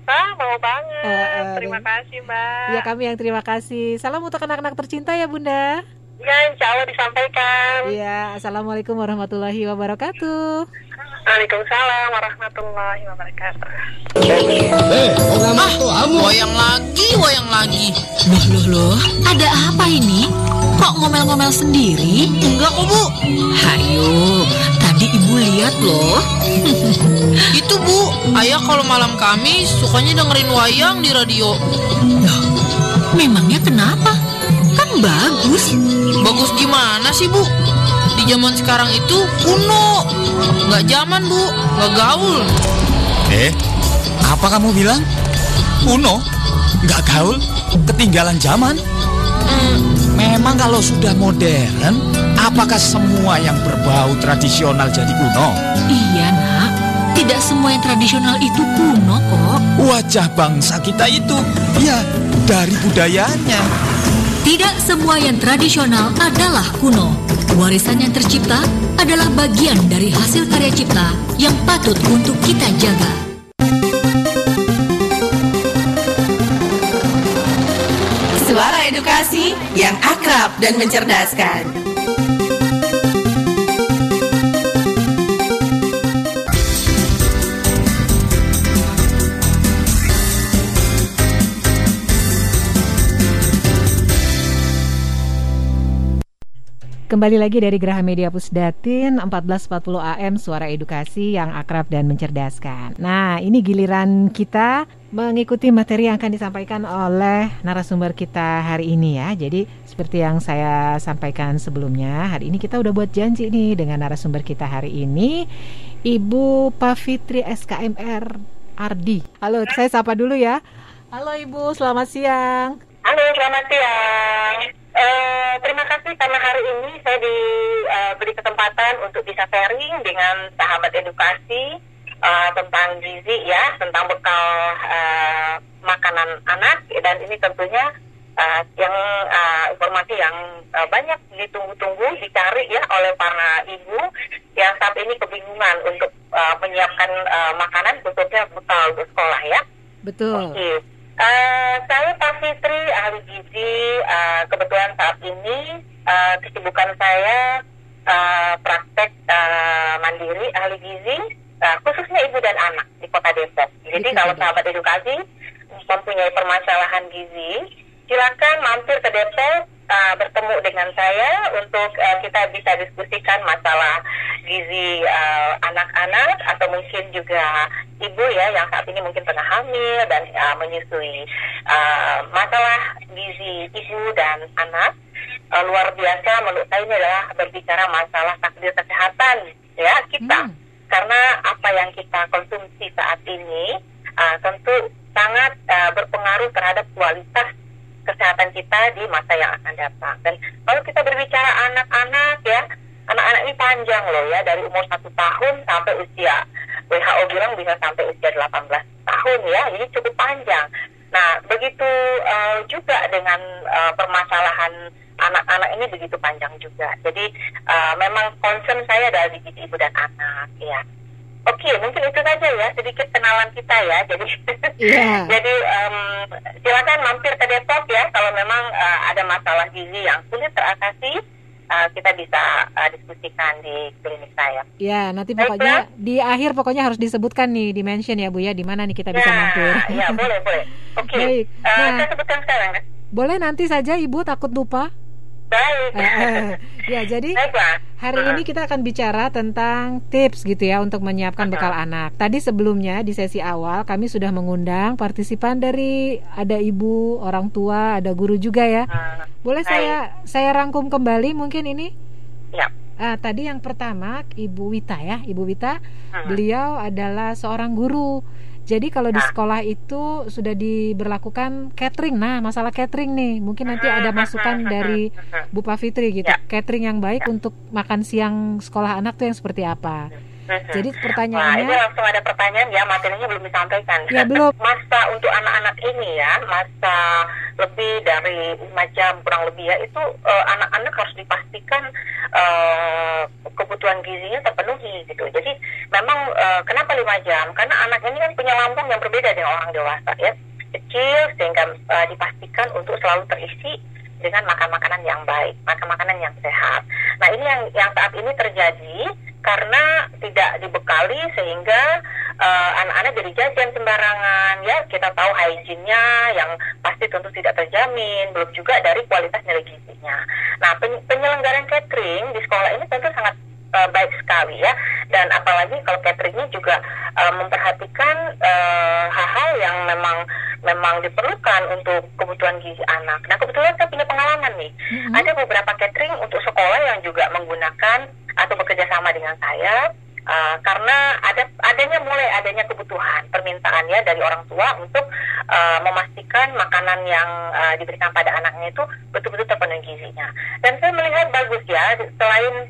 S9: Ah, mau banget.
S1: Eh, eh,
S9: Terima
S1: dan-
S9: kasih mbak.
S1: Ya kami yang terima kasih. Salam untuk anak-anak tercinta ya Bunda.
S9: Ya insya Allah disampaikan.
S1: Iya, assalamualaikum warahmatullahi wabarakatuh.
S9: Waalaikumsalam warahmatullahi wabarakatuh.
S2: Ah, wayang lagi, wayang lagi.
S4: Loh, loh, loh, ada apa ini? Kok ngomel-ngomel sendiri?
S2: Enggak kok bu,
S4: Hayo, tadi ibu lihat loh.
S2: itu bu, ayah kalau malam Kamis sukanya dengerin wayang di radio.
S4: Loh, memangnya kenapa? Kan bagus.
S2: Bagus gimana sih bu? Di zaman sekarang itu kuno, nggak zaman bu, nggak gaul.
S7: Eh, apa kamu bilang? Kuno? Nggak gaul? Ketinggalan zaman? Memang kalau sudah modern, apakah semua yang berbau tradisional jadi kuno?
S4: Iya, nak. Tidak semua yang tradisional itu kuno kok.
S7: Wajah bangsa kita itu, ya, dari budayanya.
S4: Tidak semua yang tradisional adalah kuno. Warisan yang tercipta adalah bagian dari hasil karya cipta yang patut untuk kita jaga.
S5: Suara edukasi yang akrab dan mencerdaskan.
S1: Kembali lagi dari Geraha Media Pusdatin 1440 AM Suara Edukasi yang akrab dan mencerdaskan. Nah, ini giliran kita mengikuti materi yang akan disampaikan oleh narasumber kita hari ini ya. Jadi seperti yang saya sampaikan sebelumnya, hari ini kita udah buat janji nih dengan narasumber kita hari ini, Ibu Pavitri SKMR Ardi. Halo, saya sapa dulu ya. Halo Ibu, selamat siang.
S10: Halo, selamat siang. Uh, terima kasih karena hari ini saya diberi uh, kesempatan untuk bisa sharing dengan sahabat edukasi uh, tentang gizi ya, tentang bekal uh, makanan anak dan ini tentunya uh, yang uh, informasi yang uh, banyak ditunggu-tunggu dicari ya oleh para ibu yang saat ini kebingungan untuk uh, menyiapkan uh, makanan khususnya bekal untuk sekolah ya.
S1: Betul.
S10: Okay. Uh, saya Pak Fitri ahli gizi. Uh, kebetulan saat ini uh, kesibukan saya uh, praktek uh, mandiri ahli gizi, uh, khususnya ibu dan anak di Kota Depok. Jadi kalau sahabat edukasi mempunyai permasalahan gizi, silakan mampir ke Depok uh, bertemu dengan saya untuk uh, kita bisa diskusikan masalah gizi anak-anak uh, atau mungkin juga ibu ya yang saat ini mungkin tengah hamil dan uh, menyusui uh, masalah gizi ibu dan anak uh, luar biasa menurut saya ini adalah berbicara masalah takdir kesehatan ya kita hmm. karena apa yang kita konsumsi saat ini uh, tentu sangat uh, berpengaruh terhadap kualitas kesehatan kita di masa yang akan datang. Dan kalau kita berbicara anak-anak ya, anak-anak ini panjang loh ya, dari umur satu tahun sampai usia WHO bilang bisa sampai usia 18 tahun ya, ini cukup panjang. Nah, begitu uh, juga dengan uh, permasalahan anak-anak ini begitu panjang juga. Jadi uh, memang concern saya adalah di ibu dan anak ya. Oke, mungkin itu saja ya sedikit kenalan kita ya. Jadi, yeah. jadi um, silakan mampir ke Depok ya kalau memang uh, ada masalah gizi yang sulit teratasi. Uh, kita bisa uh, diskusikan di klinik saya.
S1: Ya, nanti pokoknya di akhir pokoknya harus disebutkan nih di mention ya Bu ya, di mana nih kita ya, bisa mampir.
S10: Ya, boleh, boleh. Oke. Okay. Uh, nah, saya sebutkan sekarang.
S1: Boleh nanti saja Ibu takut lupa.
S10: Baik.
S1: Ya, jadi hari ini kita akan bicara tentang tips gitu ya untuk menyiapkan bekal anak. Tadi sebelumnya di sesi awal kami sudah mengundang partisipan dari ada ibu, orang tua, ada guru juga ya. Boleh saya saya rangkum kembali mungkin ini?
S10: Ya.
S1: Ah, tadi yang pertama Ibu Wita ya, Ibu Wita. Beliau adalah seorang guru jadi kalau di sekolah itu sudah diberlakukan catering. Nah, masalah catering nih, mungkin nanti ada masukan dari Bu Pavitri gitu. Ya. Catering yang baik untuk makan siang sekolah anak tuh yang seperti apa? Jadi pertanyaannya
S10: Wah, ini langsung ada pertanyaan ya materinya belum disampaikan.
S1: Ya belum.
S10: Masa untuk anak-anak ini ya masa lebih dari 5 jam kurang lebih ya itu uh, anak-anak harus dipastikan uh, kebutuhan gizinya terpenuhi gitu. Jadi memang uh, kenapa 5 jam? Karena anak ini kan punya lambung yang berbeda dengan orang dewasa ya kecil sehingga uh, dipastikan untuk selalu terisi dengan makan makanan yang baik, makan makanan yang sehat. Nah ini yang yang saat ini terjadi karena tidak dibekali sehingga uh, anak-anak jadi jajan sembarangan ya kita tahu hygiene-nya yang pasti tentu tidak terjamin belum juga dari kualitas nilai gizinya nah penyelenggaraan catering di sekolah ini tentu sangat uh, baik sekali ya dan apalagi kalau cateringnya juga uh, memperhatikan hal-hal uh, yang memang memang diperlukan untuk kebutuhan gizi anak. Nah kebetulan saya punya pengalaman nih, mm-hmm. ada beberapa catering untuk sekolah yang juga menggunakan atau bekerja sama dengan saya uh, karena ada adanya mulai adanya kebutuhan permintaan ya dari orang tua untuk uh, memastikan makanan yang uh, diberikan pada anaknya itu betul-betul terpenuhi gizinya dan saya melihat bagus ya selain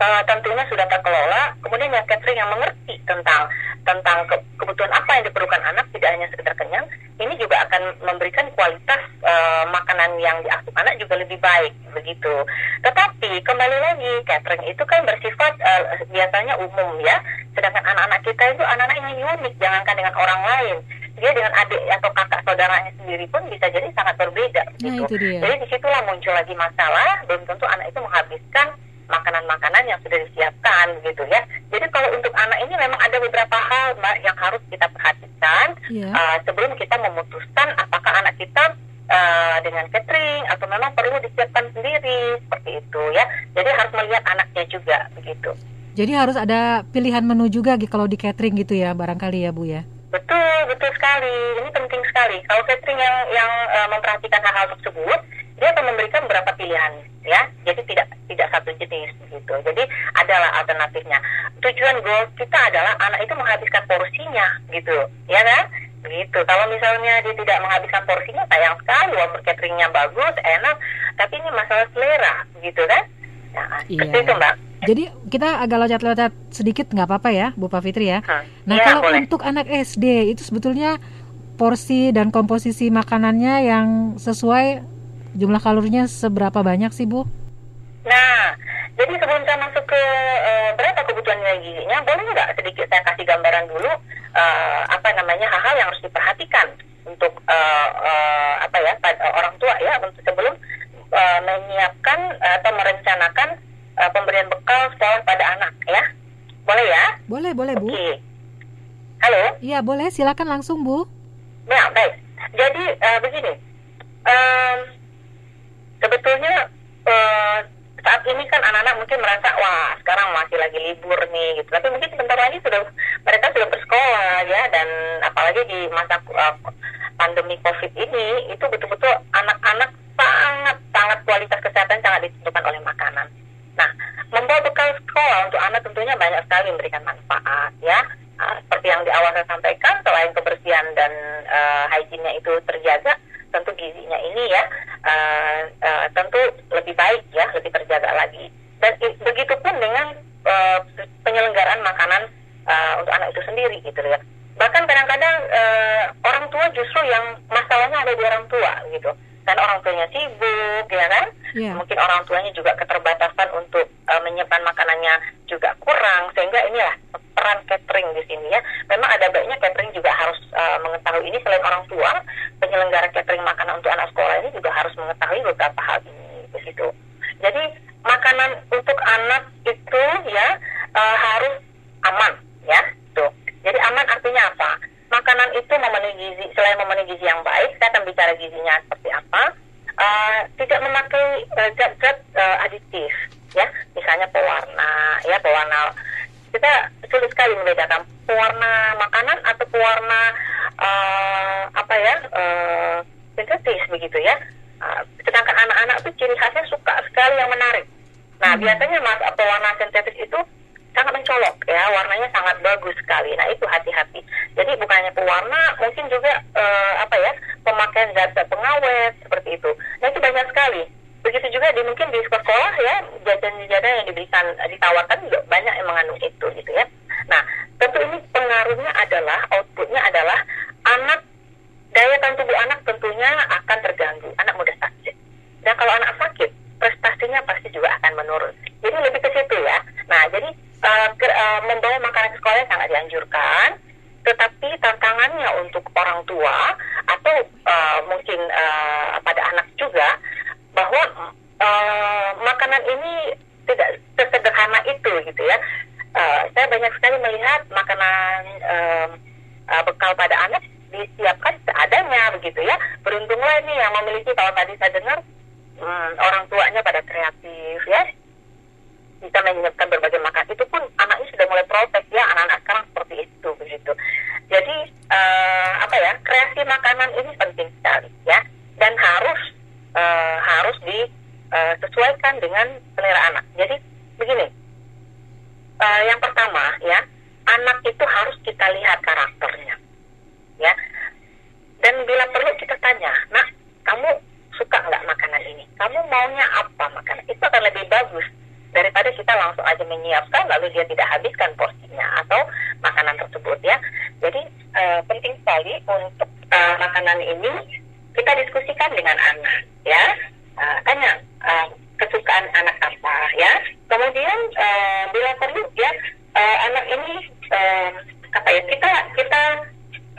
S10: uh, tentunya sudah terkelola kemudian yang catering yang mengerti tentang tentang ke, kebutuhan apa yang diperlukan anak tidak hanya sekedar kenyang ini juga akan memberikan kualitas uh, makanan yang diasuh anak juga lebih baik begitu. Tetapi kembali lagi catering itu kan bersifat uh, biasanya umum ya. Sedangkan anak-anak kita itu anak-anak yang unik jangankan dengan orang lain. Dia dengan adik atau kakak saudaranya sendiri pun bisa jadi sangat berbeda
S1: nah, gitu.
S10: Jadi di situlah muncul lagi masalah belum tentu anak itu menghabiskan makanan-makanan yang sudah disiapkan gitu ya. Jadi kalau untuk anak ini memang ada beberapa hal mbak yang harus kita perhatikan yeah. Iya. uh, sebelum kita memutuskan apakah anak kita uh, dengan catering atau memang perlu disiapkan sendiri seperti itu ya. Jadi harus melihat anaknya juga begitu.
S1: Jadi harus ada pilihan menu juga kalau di catering gitu ya barangkali ya Bu ya.
S10: Betul, betul sekali. Ini penting sekali. Kalau catering yang yang uh, memperhatikan hal-hal tersebut, dia akan memberikan beberapa pilihan ya jadi tidak satu jenis gitu jadi adalah alternatifnya tujuan goal kita adalah anak itu menghabiskan porsinya gitu ya kan gitu kalau misalnya dia tidak menghabiskan porsinya sayang sekali walaupun cateringnya bagus enak tapi ini masalah selera gitu kan nah,
S1: Iya.
S10: itu mbak
S1: Jadi kita agak loncat-loncat sedikit nggak apa-apa ya, Bu Pak Fitri ya.
S10: Hmm.
S1: Nah
S10: Iya,
S1: kalau
S10: boleh.
S1: untuk anak SD itu sebetulnya porsi dan komposisi makanannya yang sesuai jumlah kalorinya seberapa banyak sih Bu?
S10: Nah, jadi sebelum saya masuk ke eh, berapa kebutuhan nilai gizinya, boleh nggak sedikit saya kasih gambaran dulu eh, apa namanya hal-hal yang harus diperhatikan untuk eh, eh, apa ya pad- eh, orang tua ya untuk sebelum eh, menyiapkan atau merencanakan eh, pemberian bekal sekolah pada anak ya, boleh ya?
S1: Boleh, boleh Bu.
S10: Oke. Halo.
S1: Iya boleh, silakan langsung Bu.
S10: Ya, baik. Jadi eh, begini, Em, sebetulnya eh, saat ini kan anak-anak mungkin merasa wah sekarang masih lagi libur nih gitu. Tapi mungkin sebentar lagi sudah mereka sudah bersekolah ya dan apalagi di masa eh, pandemi COVID ini itu betul-betul anak-anak sangat sangat kualitas kesehatan sangat ditentukan oleh makanan. Nah, membawa bekal sekolah untuk anak tentunya banyak sekali memberikan manfaat ya. Ah, seperti yang di awal saya sampaikan, selain kebersihan dan eh, hygiene-nya itu terjaga, tentu gizinya ini ya eh, eh, tentu lebih baik ya, lebih terjaga lagi. Dan i- begitu pun dengan eh, penyelenggaraan makanan eh, untuk anak itu sendiri gitu ya. Bahkan kadang-kadang eh, orang tua justru yang masalahnya ada di orang tua gitu. Dan orang tuanya sibuk ya kan,
S1: Iya.
S10: mungkin orang tuanya juga keterbatasan untuk uh, menyimpan makanannya juga kurang sehingga inilah peran catering di sini ya. Memang ada baiknya catering juga harus uh, mengetahui ini. Selain orang tua penyelenggara catering makanan untuk anak sekolah ini juga harus mengetahui beberapa hal ini begitu. Jadi makanan untuk anak itu ya uh, harus aman ya. Tuh. Jadi aman artinya apa makanan itu memenuhi gizi selain memenuhi gizi yang baik saya akan bicara gizinya seperti apa. Uh, tidak memakai uh, zat-zat uh, aditif ya. Misalnya pewarna ya pewarna. Kita sulit sekali membedakan pewarna makanan atau pewarna uh, apa ya uh, sintetis begitu ya. Uh, sedangkan anak-anak itu ciri khasnya suka sekali yang menarik. Nah biasanya mas pewarna sintetis itu ya warnanya sangat bagus sekali. Nah itu hati-hati. Jadi bukannya pewarna mungkin juga eh, apa ya pemakaian zat-zat pengawet seperti itu. Nah itu banyak sekali. Begitu juga di mungkin di sekolah ya jajan-jajan yang diberikan ditawarkan juga banyak yang mengandung itu gitu ya. Nah tentu ini pengaruhnya adalah outputnya adalah anak daya tahan tubuh anak tentunya akan terganggu anak mudah sakit. Dan kalau anak sakit prestasinya pasti juga akan menurun. Jadi lebih ke situ ya. Nah jadi ke- eh, membawa makanan ke sekolah sangat dianjurkan tetapi tantangannya untuk orang tua atau eh, mungkin eh, pada anak juga bahwa eh, makanan ini tidak sesederhana itu gitu ya. Eh, saya banyak sekali melihat makanan eh, bekal pada anak disiapkan seadanya begitu ya. Beruntunglah ini yang memiliki kalau tadi saya dengar hmm, orang tuanya pada kreatif ya bisa menyiapkan berbagai makanan itu pun anaknya sudah mulai protes ya anak-anak sekarang seperti itu begitu. Jadi eh, apa ya kreasi makanan ini penting sekali ya. Dan harus eh, harus disesuaikan dengan selera anak. Jadi begini. Eh, yang pertama ya anak itu harus kita lihat karakternya ya. Dan bila perlu kita tanya nak kamu suka nggak makanan ini? Kamu maunya apa makanan? Itu akan lebih bagus daripada kita langsung aja menyiapkan lalu dia tidak habiskan porsinya atau makanan tersebut ya. Jadi eh, penting sekali untuk eh, makanan ini kita diskusikan dengan anak ya. Eh, tanya eh, kesukaan anak apa ya. Kemudian eh, bila perlu ya eh, anak ini eh, apa ya kita kita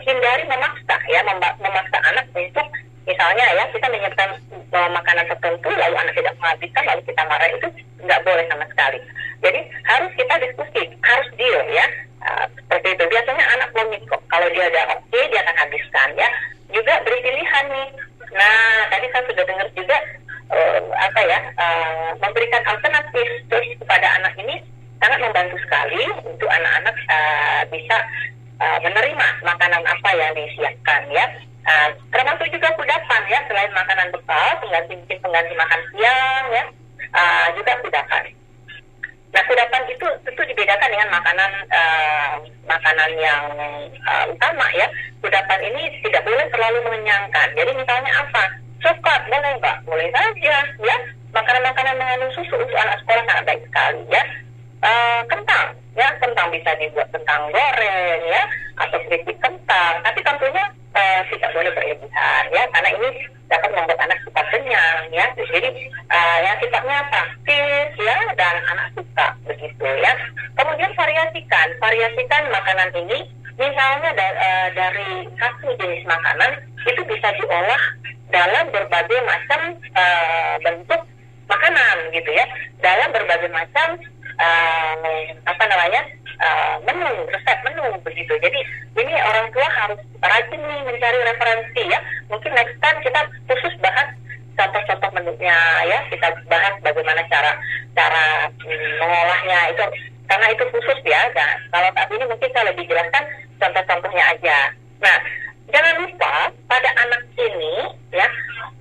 S10: hindari memaksa ya memaksa anak untuk misalnya ya kita menyiapkan eh, makanan tertentu lalu anak tidak menghabiskan lalu kita marah itu nggak boleh sama sekali. Jadi harus kita diskusi harus deal ya. Eh, seperti itu. Biasanya anak komit kok. Kalau dia udah oke dia akan habiskan ya. Juga beri pilihan nih. Nah tadi saya sudah dengar juga eh, apa ya eh, memberikan alternatif. Terus kepada anak ini sangat membantu sekali untuk anak-anak eh, bisa eh, menerima makanan apa yang disiapkan ya Uh, termasuk juga kudapan ya, selain makanan bekal, pengganti mungkin pengganti makan siang ya, uh, juga kudapan. Nah, kudapan itu tentu dibedakan dengan makanan uh, makanan yang uh, utama ya. Kudapan ini tidak boleh terlalu mengenyangkan. Jadi misalnya apa? Coklat boleh nggak? Boleh saja ya. Makanan-makanan mengandung susu untuk anak sekolah sangat baik sekali ya. Uh, kentang ya kentang bisa dibuat kentang goreng ya atau keripik kentang. Tapi tentunya uh, tidak boleh berlebihan ya karena ini dapat membuat anak cepat kenyang ya. Jadi uh, yang sifatnya praktis ya dan anak suka begitu ya. Kemudian variasikan, variasikan makanan ini misalnya da uh, dari satu jenis makanan itu bisa diolah dalam berbagai macam uh, bentuk makanan gitu ya, dalam berbagai macam uh, apa namanya uh, menu, resep menu begitu. Jadi ini orang tua harus rajin nih mencari referensi ya. Mungkin next time kita khusus bahas contoh-contoh menunya ya. Kita bahas bagaimana cara cara hmm, mengolahnya itu karena itu khusus ya. Nah, kalau saat ini mungkin saya lebih jelaskan contoh-contohnya aja. Nah, jangan lupa pada anak ini ya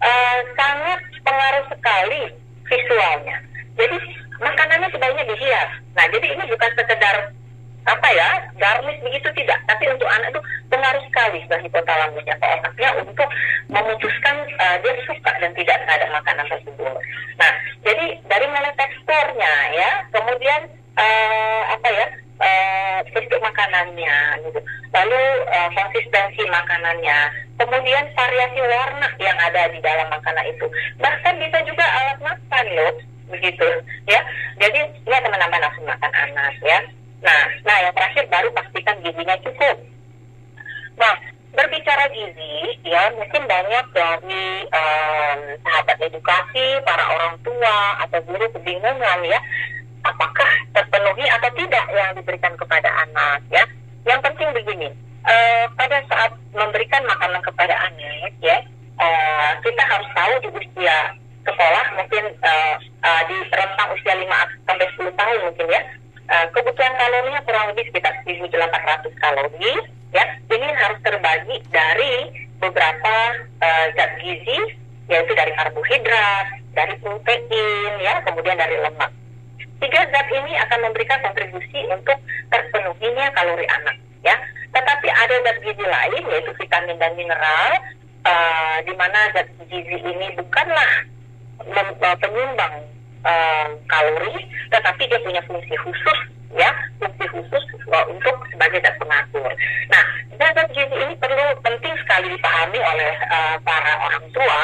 S10: uh, sangat pengaruh sekali visualnya. Jadi makanannya sebaiknya dihias. Nah, jadi ini bukan sekedar apa ya garmis begitu tidak, tapi untuk anak itu pengaruh sekali bagi hipotalamusnya ke otaknya untuk memutuskan uh, dia suka dan tidak terhadap makanan tersebut. Nah, jadi dari mulai teksturnya ya, kemudian uh, apa ya uh, bentuk makanannya, gitu. lalu uh, konsistensi makanannya, kemudian variasi warna yang ada di dalam makanan itu, bahkan bisa juga alat makan loh begitu ya. Jadi akan menambah nafsu makan anak ya. Nah nah yang terakhir baru pastikan gizinya cukup. Nah berbicara gizi ya mungkin banyak dari um, sahabat edukasi para orang tua atau guru kebingungan ya apakah terpenuhi atau tidak yang diberikan kepada anak ya. Yang penting begini uh, pada saat memberikan makanan kepada anak ya uh, kita harus tahu di usia sekolah mungkin uh, uh, di rentang usia 5 sampai 10 tahun mungkin ya. Uh, kebutuhan kalorinya kurang lebih sekitar 1.800 kalori ya. Ini harus terbagi dari beberapa uh, zat gizi yaitu dari karbohidrat, dari protein ya, kemudian dari lemak. Tiga zat ini akan memberikan kontribusi untuk terpenuhinya kalori anak ya. Tetapi ada zat gizi lain yaitu vitamin dan mineral uh, di mana zat gizi ini bukanlah penyumbang uh, kalori, tetapi dia punya fungsi khusus ya, fungsi khusus uh, untuk sebagai zat pengatur. Nah, zat gizi ini perlu penting sekali dipahami oleh uh, para orang tua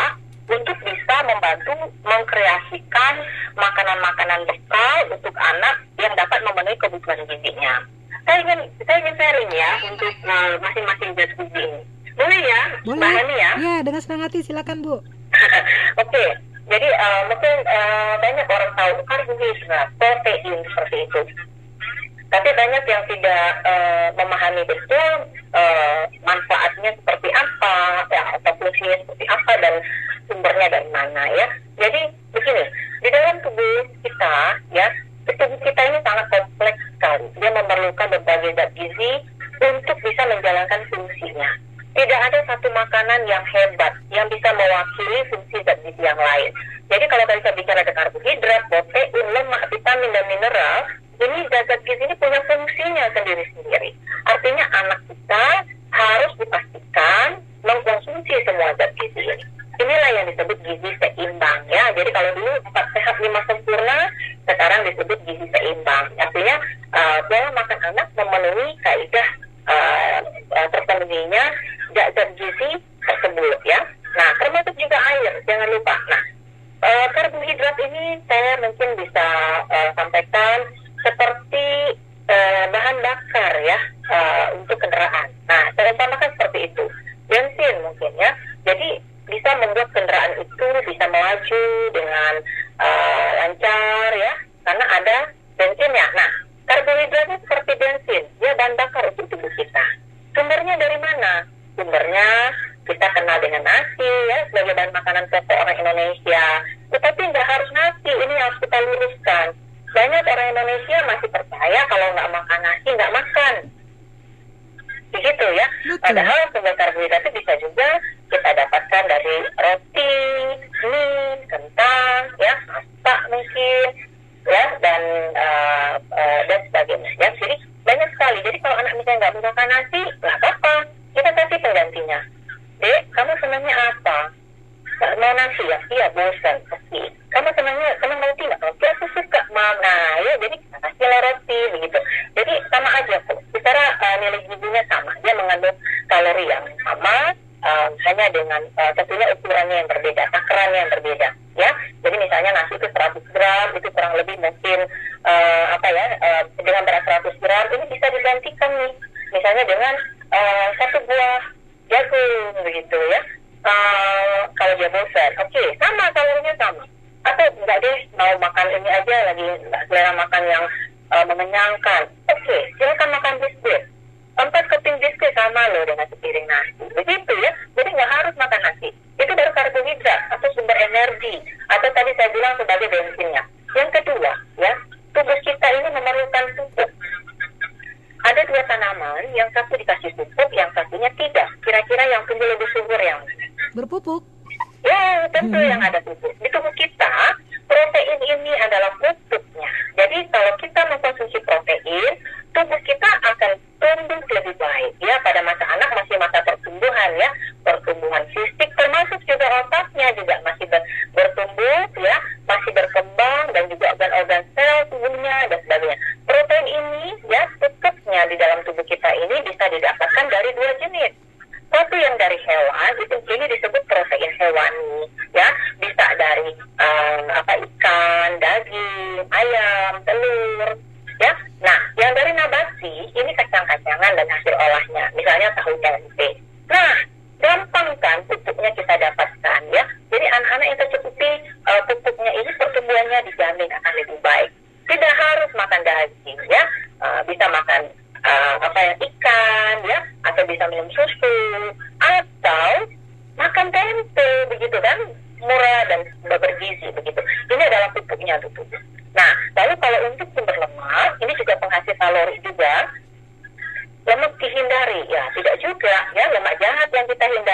S10: untuk bisa membantu mengkreasikan makanan-makanan bekal untuk anak yang dapat memenuhi kebutuhan gizinya. Saya ingin saya ingin sharing ya untuk masing-masing uh, zat gizi ini. Boleh ya,
S1: Boleh. Mbak Hani ya? Ya, dengan senang hati silakan Bu.
S10: Oke, okay. Jadi uh, mungkin uh, banyak orang tahu karbohidrat, protein seperti itu. Tapi banyak yang tidak uh, memahami betul uh, manfaatnya seperti apa, ya, atau fungsinya seperti apa dan sumbernya dari mana ya. Jadi begini, di dalam tubuh kita ya, tubuh kita ini sangat kompleks sekali. Dia memerlukan berbagai zat gizi untuk bisa menjalankan fungsinya tidak ada satu makanan yang hebat yang bisa mewakili fungsi zat gizi yang lain. Jadi kalau tadi saya bicara ada karbohidrat, protein, lemak, vitamin dan mineral, ini zat-zat gizi ini punya fungsinya sendiri-sendiri. Artinya anak kita harus dipastikan mengkonsumsi semua zat gizi ini. Inilah yang disebut gizi seimbang ya. Jadi kalau dulu empat sehat lima sempurna, sekarang disebut gizi seimbang. Artinya uh, makan anak memenuhi kaidah uh, uh, terpenuhinya zat-zat gizi tersebut ya. Nah, termasuk juga air, jangan lupa. Nah, uh, karbohidrat ini saya mungkin bisa uh, sampaikan seperti uh, bahan bakar ya uh, untuk kendaraan. Nah, saya umpamakan seperti itu. Bensin mungkin ya. Jadi bisa membuat kendaraan itu bisa melaju dengan uh, lancar ya, karena ada bensinnya. Nah, karbohidratnya seperti bensin, dia bahan bakar untuk tubuh kita. Sumbernya dari mana? Sumbernya kita kenal dengan nasi ya sebagai bahan makanan pokok orang Indonesia. Tetapi nggak harus nasi, ini harus kita luruskan. Banyak orang Indonesia masih percaya kalau nggak makan nasi nggak makan. Begitu ya. Padahal sumber karbohidrat itu bisa juga kita dapat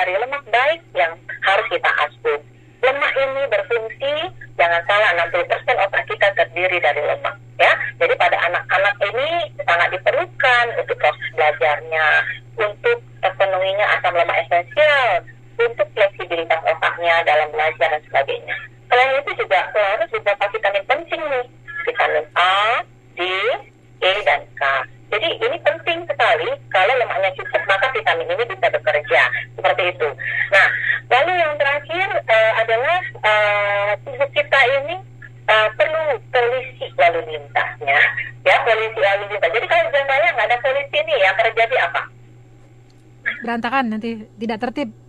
S10: dari lemak baik yang harus kita asup. Lemak ini berfungsi, jangan salah, 60% otak kita terdiri dari lemak.
S1: kan nanti tidak tertib.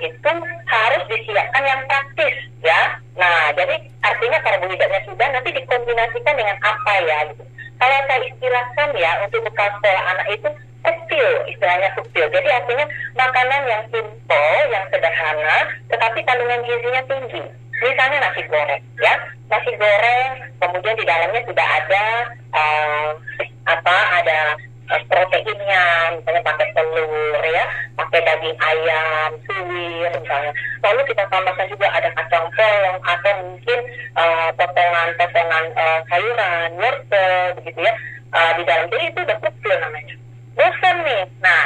S10: Itu harus disiapkan yang praktis ya. Nah, jadi artinya karbohidratnya sudah nanti dikombinasikan dengan apa ya gitu. Kalau saya istilahkan ya untuk bekal sekolah anak itu kecil, istilahnya kecil. Jadi artinya makanan yang simple, yang sederhana, tetapi kandungan gizinya tinggi. Misalnya nasi goreng, ya, nasi goreng, kemudian di dalamnya sudah ada uh, apa, ada proteinnya, misalnya pakai telur, ya, pakai daging ayam, suwir, misalnya. Lalu kita tambahkan juga ada kacang polong atau mungkin uh, potongan-potongan uh, sayuran, wortel, begitu ya. Uh, di dalam jadi itu udah kecil namanya bosan nih. Nah,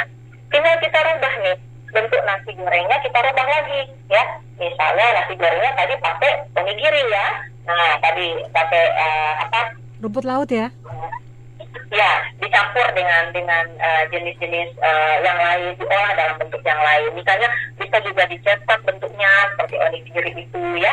S10: tinggal kita rubah nih bentuk nasi gorengnya kita rubah lagi ya. Misalnya nasi gorengnya tadi pakai onigiri ya. Nah, tadi pakai uh, apa?
S1: Rumput laut ya?
S10: Ya, dicampur dengan dengan uh, jenis-jenis uh, yang lain diolah dalam bentuk yang lain. Misalnya bisa juga dicetak bentuknya seperti onigiri itu ya.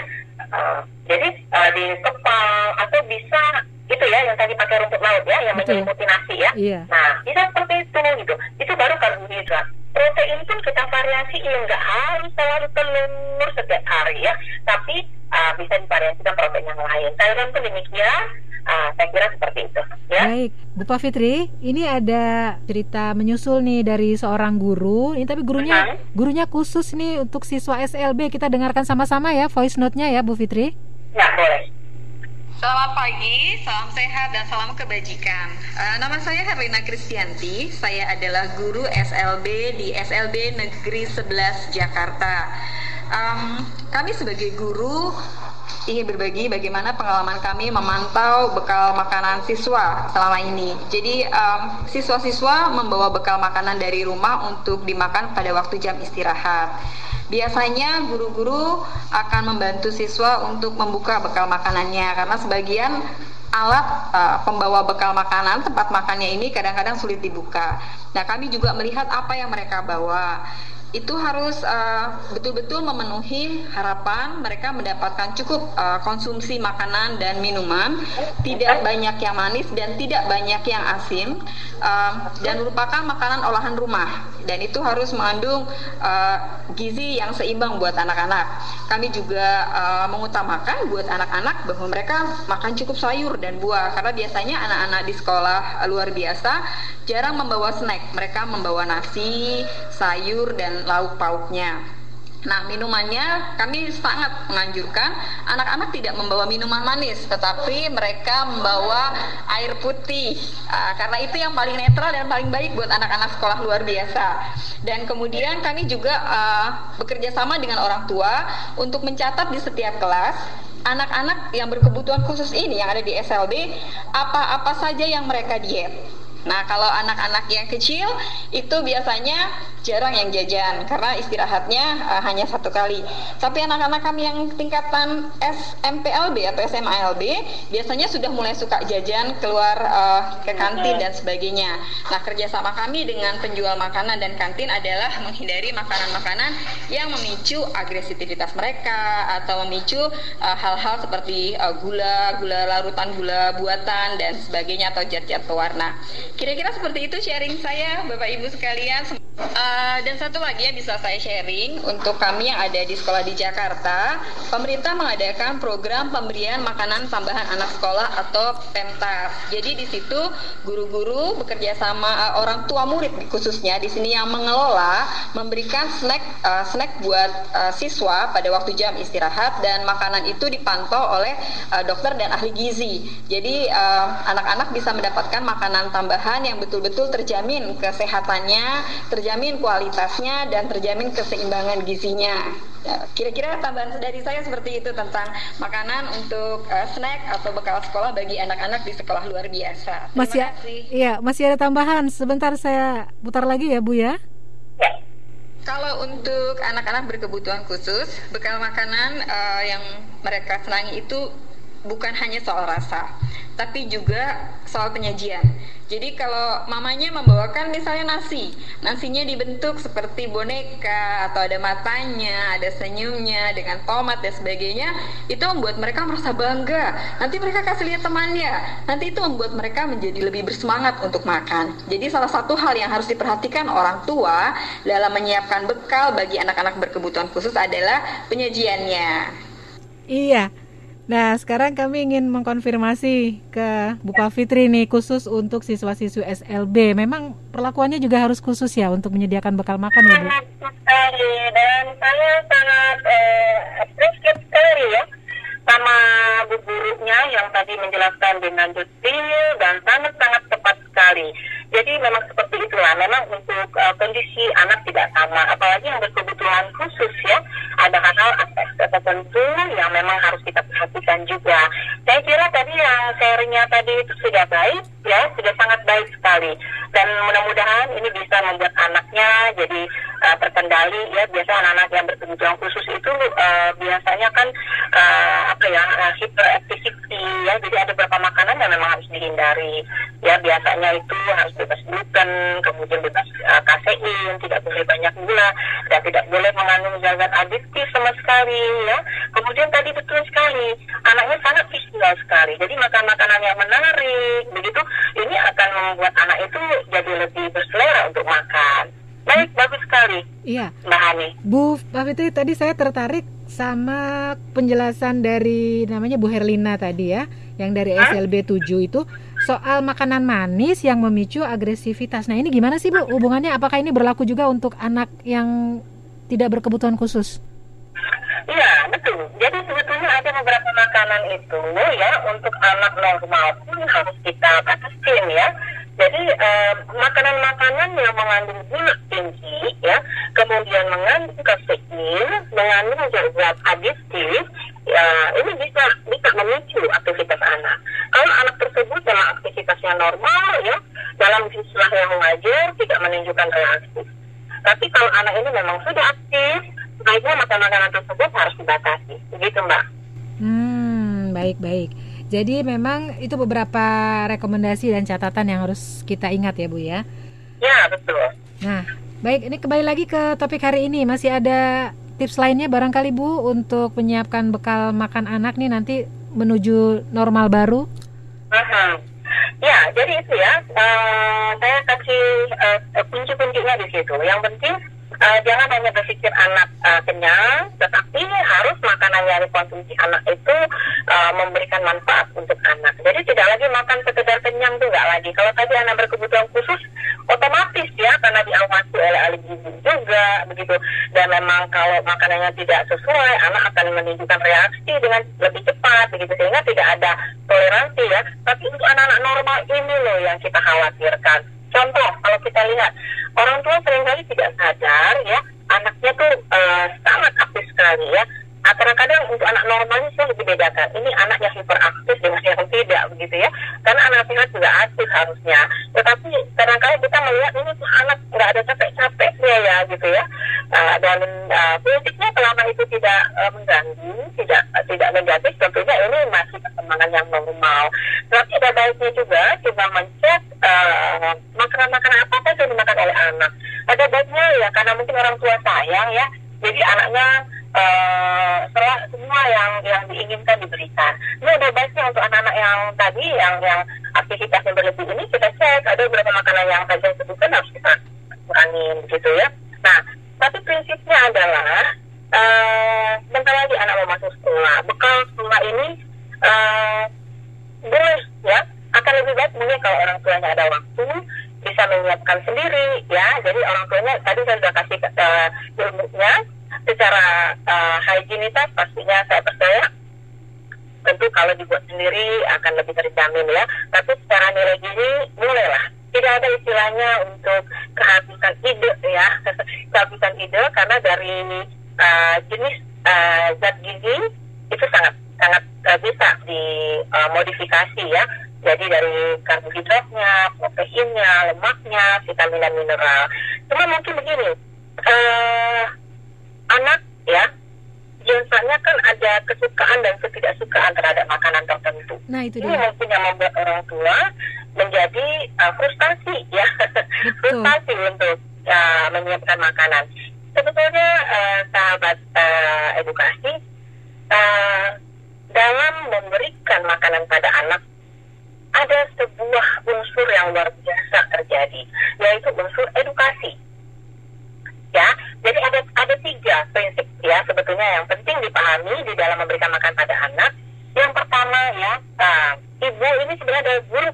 S10: Uh, jadi uh, dikepal atau bisa itu ya yang tadi pakai rumput laut ya yang menyelimuti nasi ya.
S1: Iya.
S10: Nah bisa seperti itu gitu. Itu baru karbohidrat. Protein pun kita variasiin nggak harus selalu telur setiap hari ya, tapi uh, bisa divariasikan protein yang lain. Sayuran pun demikian. Uh, saya kira seperti itu. Ya.
S1: Baik, Bu Pak Fitri, ini ada cerita menyusul nih dari seorang guru. Ini tapi gurunya uh -huh. gurunya khusus nih untuk siswa SLB. Kita dengarkan sama-sama ya voice note-nya ya, Bu Fitri.
S10: Ya boleh.
S11: Selamat pagi, salam sehat dan salam kebajikan. Uh, nama saya Herlina Kristianti, saya adalah guru SLB di SLB Negeri 11 Jakarta. Um, kami sebagai guru ingin berbagi bagaimana pengalaman kami memantau bekal makanan siswa selama ini. Jadi siswa-siswa um, membawa bekal makanan dari rumah untuk dimakan pada waktu jam istirahat. Biasanya guru-guru akan membantu siswa untuk membuka bekal makanannya karena sebagian alat uh, pembawa bekal makanan tempat makannya ini kadang-kadang sulit dibuka. Nah, kami juga melihat apa yang mereka bawa itu harus betul-betul uh, memenuhi harapan mereka mendapatkan cukup uh, konsumsi makanan dan minuman, tidak banyak yang manis dan tidak banyak yang asin, uh, dan merupakan makanan olahan rumah. Dan itu harus mengandung uh, gizi yang seimbang buat anak-anak. Kami juga uh, mengutamakan buat anak-anak bahwa mereka makan cukup sayur dan buah karena biasanya anak-anak di sekolah luar biasa jarang membawa snack. Mereka membawa nasi, sayur dan lauk pauknya. Nah, minumannya kami sangat menganjurkan anak-anak tidak membawa minuman manis, tetapi mereka membawa air putih uh, karena itu yang paling netral dan paling baik buat anak-anak sekolah luar biasa. Dan kemudian kami juga uh, bekerja sama dengan orang tua untuk mencatat di setiap kelas anak-anak yang berkebutuhan khusus ini yang ada di SLB apa-apa saja yang mereka diet. Nah, kalau anak-anak yang kecil itu biasanya jarang yang jajan karena istirahatnya uh, hanya satu kali. Tapi anak-anak kami yang tingkatan SMPLB atau SMALB biasanya sudah mulai suka jajan keluar uh, ke kantin dan sebagainya. Nah, kerjasama kami dengan penjual makanan dan kantin adalah menghindari makanan-makanan yang memicu agresivitas mereka atau memicu hal-hal uh, seperti uh, gula, gula larutan gula buatan dan sebagainya atau zat-zat pewarna. Kira-kira seperti itu sharing saya, Bapak Ibu sekalian. Uh, dan satu lagi yang bisa saya sharing untuk kami yang ada di sekolah di Jakarta, pemerintah mengadakan program pemberian makanan tambahan anak sekolah atau PEMTAS. Jadi di situ guru-guru bekerja sama uh, orang tua murid khususnya di sini yang mengelola memberikan snack uh, snack buat uh, siswa pada waktu jam istirahat dan makanan itu dipantau oleh uh, dokter dan ahli gizi. Jadi anak-anak uh, bisa mendapatkan makanan tambahan bahan yang betul-betul terjamin kesehatannya, terjamin kualitasnya, dan terjamin keseimbangan gizinya. Ya, kira-kira tambahan dari saya seperti itu tentang makanan untuk uh, snack atau bekal sekolah bagi anak-anak di sekolah luar biasa.
S1: Terima masih, kasih. Iya, masih ada tambahan. Sebentar saya putar lagi ya, Bu ya.
S10: Ya.
S11: Kalau untuk anak-anak berkebutuhan khusus, bekal makanan uh, yang mereka senangi itu bukan hanya soal rasa, tapi juga soal penyajian. Jadi kalau mamanya membawakan misalnya nasi, nasinya dibentuk seperti boneka atau ada matanya, ada senyumnya dengan tomat dan sebagainya, itu membuat mereka merasa bangga. Nanti mereka kasih lihat temannya. Nanti itu membuat mereka menjadi lebih bersemangat untuk makan. Jadi salah satu hal yang harus diperhatikan orang tua dalam menyiapkan bekal bagi anak-anak berkebutuhan khusus adalah penyajiannya.
S1: Iya, Nah, sekarang kami ingin mengkonfirmasi ke Bu Pak Fitri nih khusus untuk siswa-siswi SLB. Memang perlakuannya juga harus khusus ya untuk menyediakan bekal makan ya, Bu?
S10: Sekali dan saya sangat eh, sekali ya sama bu gurunya yang tadi menjelaskan dengan detail dan sangat-sangat tepat sekali. Jadi memang seperti itulah. Memang untuk uh, kondisi anak tidak sama, apalagi yang berkebutuhan khusus ya. Ada hal-hal aspek tertentu yang memang harus kita perhatikan juga. Saya kira tadi yang sharingnya tadi itu sudah baik, ya sudah sangat baik sekali. Dan mudah-mudahan ini bisa membuat anaknya jadi uh, terkendali ya. Biasa anak-anak yang berkebutuhan khusus itu uh, biasanya kan uh, apa ya uh, hyperactivity ya. Jadi ada beberapa makanan yang memang harus dihindari. Ya biasanya itu harus bebas gluten, kemudian bebas uh, kasein, tidak boleh banyak gula, dan tidak boleh mengandung zat adiktif sama sekali ya. Kemudian tadi betul sekali, anaknya sangat visual sekali. Jadi makan makanan yang menarik, begitu ini akan membuat anak itu jadi lebih berselera untuk makan. Baik, bagus sekali.
S1: Iya.
S10: Mbak Hani.
S1: Bu Fitri tadi saya tertarik sama penjelasan dari namanya Bu Herlina tadi ya, yang dari SLB 7 itu soal makanan manis yang memicu agresivitas. Nah, ini gimana sih Bu hubungannya? Apakah ini berlaku juga untuk anak yang tidak berkebutuhan khusus?
S10: Iya, betul. Jadi sebetulnya ada beberapa makanan itu ya untuk anak normal pun harus kita batasin ya. Jadi eh, makanan-makanan yang mengandung gula tinggi ya, kemudian mengandung kafein, mengandung zat adiktif, ya ini bisa bisa memicu aktivitas anak. Kalau anak tersebut dalam aktivitasnya normal ya, dalam siswa yang wajar tidak menunjukkan reaksi. Tapi kalau anak ini memang sudah aktif, sebaiknya makan makanan tersebut harus dibatasi. Begitu Mbak.
S1: Hmm, baik-baik. Jadi memang itu beberapa rekomendasi dan catatan yang harus kita ingat ya Bu ya.
S10: Ya, betul.
S1: Nah, baik ini kembali lagi ke topik hari ini. Masih ada tips lainnya barangkali Bu untuk menyiapkan bekal makan anak nih nanti menuju normal baru?
S10: Mhm. Ya, jadi itu ya. eh, saya kasih eh, kunci-kuncinya di situ. Yang penting eh, jangan hanya berpikir anak eh, kenyang, tetapi makanan yang dikonsumsi anak itu eh, memberikan manfaat untuk anak. Jadi tidak lagi makan sekedar kenyang tuh nggak lagi. Kalau tadi anak berkebutuhan khusus, otomatis ya karena diawasi oleh ahli gizi juga begitu. Dan memang kalau makanannya tidak sesuai, anak akan menunjukkan reaksi dengan lebih cepat begitu sehingga tidak ada toleransi ya. Tapi untuk anak-anak normal ini loh yang kita khawatirkan. Contoh kalau kita lihat orang tua sering kali tidak sadar ya anaknya tuh eh, sangat aktif sekali ya. Ah, Kadang-kadang untuk anak normalnya saya lebih bedakan. Ini anak yang hiperaktif dengan yang tidak begitu ya. Karena anak sehat juga aktif harusnya. Tetapi kadang-kadang kita melihat ini tuh anak nggak ada capek-capeknya ya gitu ya. Ah, dan ah, fisiknya selama itu tidak eh, mengganggu, tidak tidak negatif, tentunya ini masih perkembangan yang normal. Tapi ada baiknya juga coba mencek eh, makanan-makanan apa saja yang dimakan oleh anak. Ada baiknya ya karena mungkin orang tua sayang ya, jadi anaknya eh, setelah semua yang yang diinginkan diberikan. Ini ada baiknya untuk anak-anak yang tadi yang yang aktivitasnya berlebih ini kita cek ada beberapa makanan yang tadi saya sebutkan harus kita kurangin gitu ya. Nah, tapi prinsipnya adalah eh bentar lagi anak mau masuk sekolah. Bekal sekolah ini eh boleh ya akan lebih baik mungkin kalau orang tuanya ada waktu bisa menyiapkan sendiri ya jadi orang tuanya tadi saya sudah kasih uh, ilmunya secara uh, higienitas pastinya saya percaya tentu kalau dibuat sendiri akan lebih terjamin ya. Tapi secara nilai gizi bolehlah tidak ada istilahnya untuk kehabisan ide ya. Kehabisan ide karena dari uh, jenis uh, zat gizi itu sangat sangat uh, bisa dimodifikasi ya. Jadi dari karbohidratnya, proteinnya, lemaknya, vitamin dan mineral. Cuma mungkin begini, eh anak ya biasanya kan ada kesukaan dan ketidaksukaan terhadap makanan tertentu.
S1: Nah itu.
S10: Ini mungkin yang membuat orang tua menjadi uh, frustasi ya, frustasi untuk uh, menyiapkan makanan. Sebetulnya uh, sahabat uh, edukasi uh, dalam memberikan makanan pada anak ada sebuah unsur yang luar biasa terjadi yaitu unsur edukasi sebenarnya yang penting dipahami di dalam memberikan makan pada anak. Yang pertama ya, nah, ibu ini sebenarnya adalah guru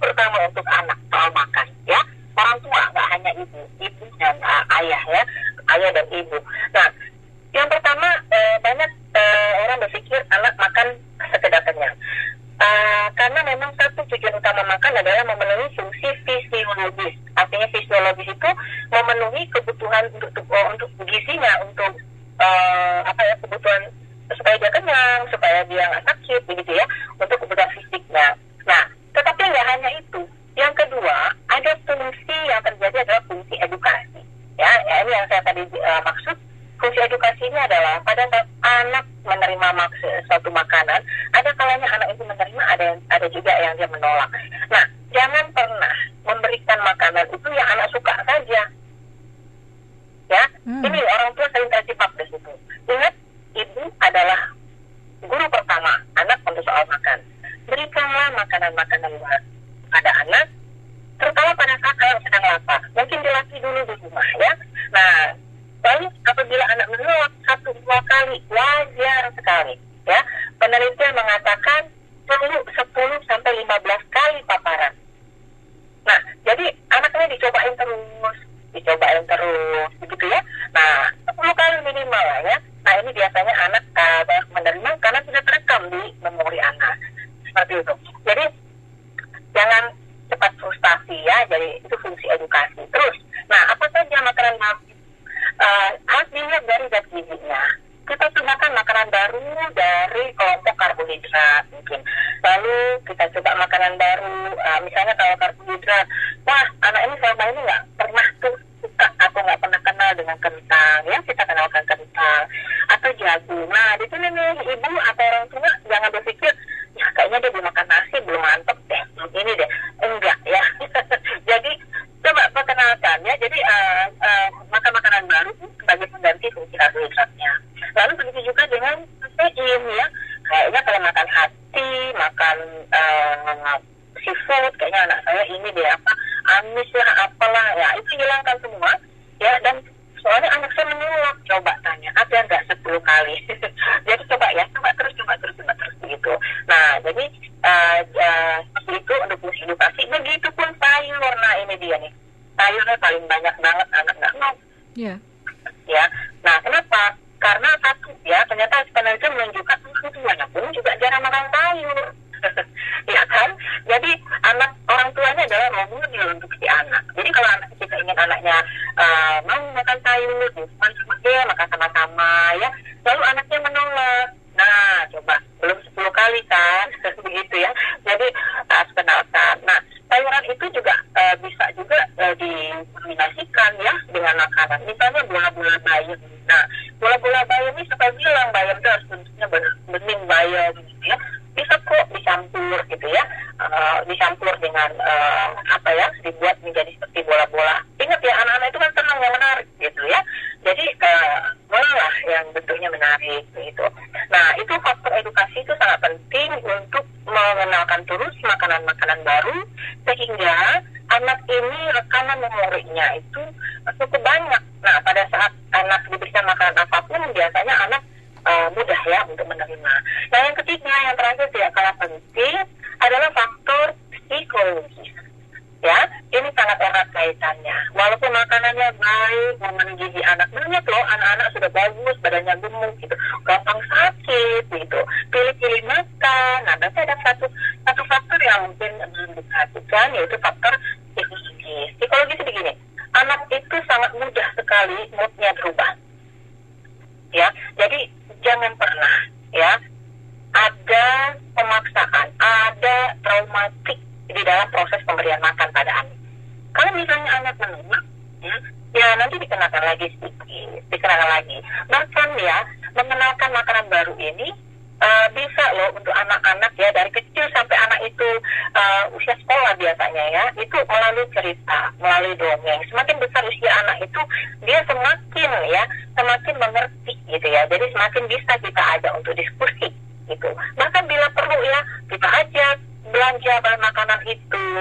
S10: amis lah ya, apalah. Ya itu hilangkan semua. Ya dan soalnya anak saya menolak coba tanya ada nggak 10 kali?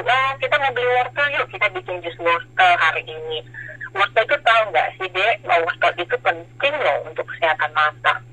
S10: Nah, kita mau beli wortel yuk. Kita bikin jus wortel hari ini. Wortel itu tahu nggak sih dek? Wortel itu penting loh untuk kesehatan mata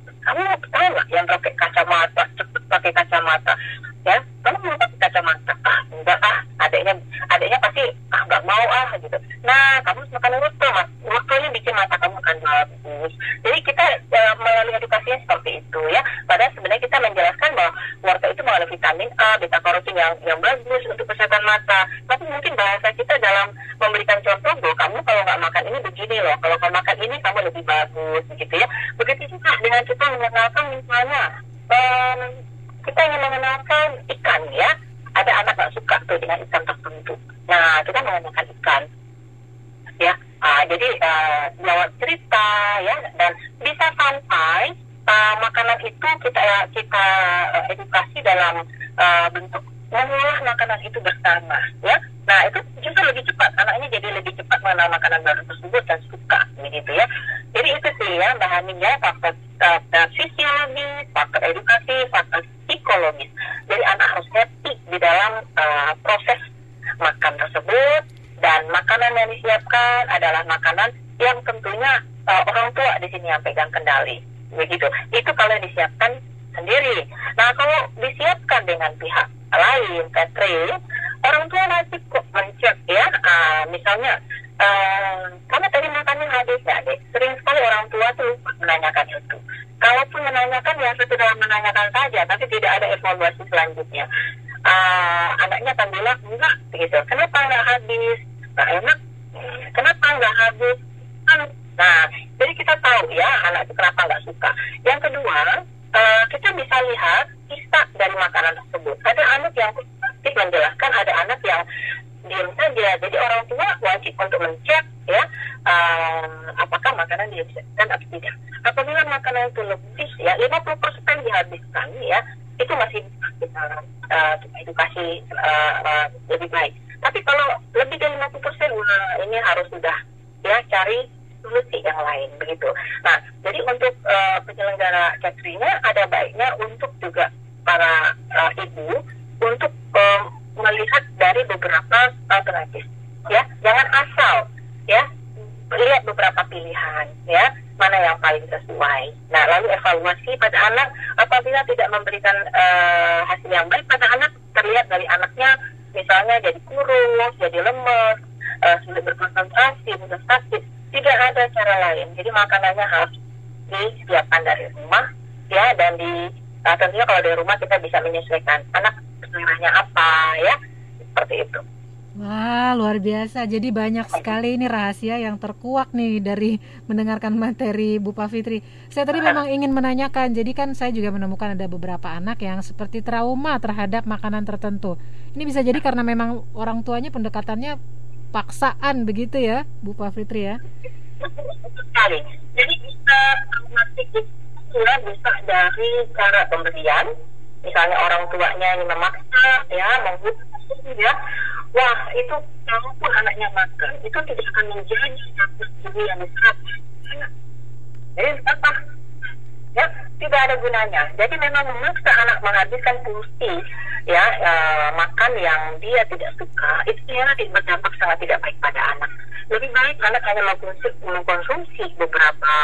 S10: anak apabila tidak memberikan uh, hasil yang baik pada anak terlihat dari anaknya misalnya jadi kurus, jadi lemes, uh, sulit berkonsentrasi, mudah sakit tidak ada cara lain. Jadi makanannya harus disiapkan dari rumah ya dan di uh, tentunya kalau dari rumah kita bisa menyesuaikan anak seleranya apa ya seperti itu.
S1: Wah, luar biasa. Jadi banyak sekali ini rahasia yang terkuak nih dari mendengarkan materi Bu Fitri. Saya tadi memang ingin menanyakan, jadi kan saya juga menemukan ada beberapa anak yang seperti trauma terhadap makanan tertentu. Ini bisa jadi karena memang orang tuanya pendekatannya paksaan begitu ya Bu Fitri ya
S10: sekali jadi bisa bisa dari cara pemberian misalnya orang tuanya ini memaksa ya menghukum ya wah itu kalaupun anaknya makan itu tidak akan menjadi satu gizi yang besar jadi apa? Ya tidak ada gunanya. Jadi memang memaksa anak menghabiskan porsi ya uh, makan yang dia tidak suka itu ternyata berdampak sangat tidak baik pada anak. Lebih baik anak hanya mengkonsumsi, beberapa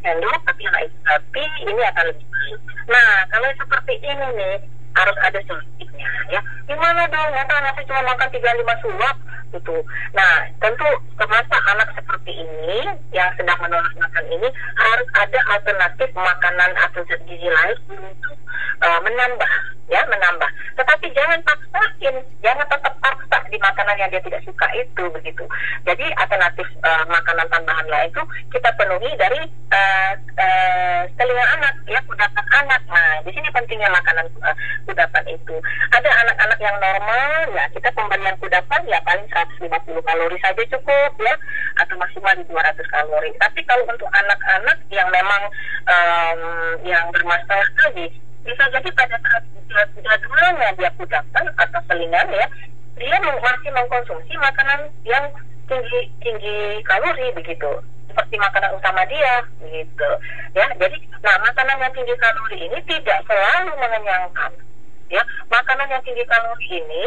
S10: sendok tapi anak tapi ini akan lebih baik. Nah kalau seperti ini nih harus ada solusinya ya. Gimana dong? Nanti anak cuma makan tiga lima suap gitu. Nah tentu semasa anak seperti ini yang sedang menolak makan ini harus ada alternatif makanan atau zat gizi lain untuk uh, menambah ya menambah. Tetapi jangan paksain jangan tetap paksa di makanan yang dia tidak suka itu begitu. Jadi alternatif uh, makanan tambahan lain itu kita penuhi dari uh, uh, telinga anak ya kudapan anak. Nah di sini pentingnya makanan uh, kudapan itu. Ada anak-anak yang normal ya kita pemberian kudapan ya paling 150 kalori saja cukup ya. Atau maksimal di 200 kalori. Tapi kalau untuk anak-anak yang memang um, yang bermasalah tadi bisa jadi pada saat jad- jadwalnya dia kudapan atau selingan ya dia masih mengkonsumsi makanan yang tinggi tinggi kalori begitu. Seperti makanan utama dia gitu ya. Jadi nah makanan yang tinggi kalori ini tidak selalu mengenyangkan ya makanan yang tinggi kalori ini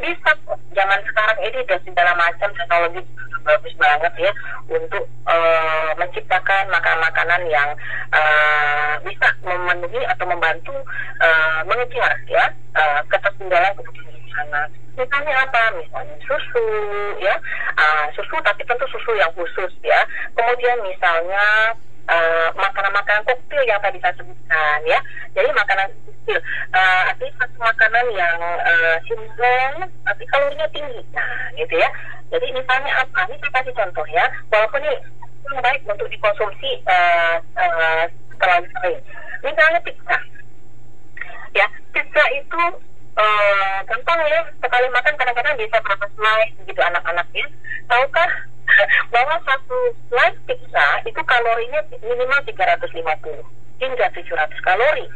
S10: bisa zaman sekarang ini ada segala macam teknologi bagus banget ya untuk eh, menciptakan makanan-makanan yang eh, bisa memenuhi atau membantu eh, mengejar ya eh, ketertinggalan kebutuhan gizi anak misalnya apa? Misalnya susu ya. Ah, susu tapi tentu susu yang khusus ya. Kemudian misalnya eh, makanan-makanan koktail yang tadi saya sebutkan ya. Jadi makanan koktail eh, artinya satu makanan yang eh, simple tapi kalorinya tinggi. Nah gitu ya. Jadi misalnya apa? Ini saya kasih contoh ya. Walaupun ini baik untuk dikonsumsi eh, eh, terlalu sering. Misalnya pizza. Ya pizza itu gampang ya. Sekali makan kadang-kadang bisa berapa slice gitu anak-anak ya tahukah bahwa satu slice pizza itu kalorinya minimal 350 hingga 700 kalori.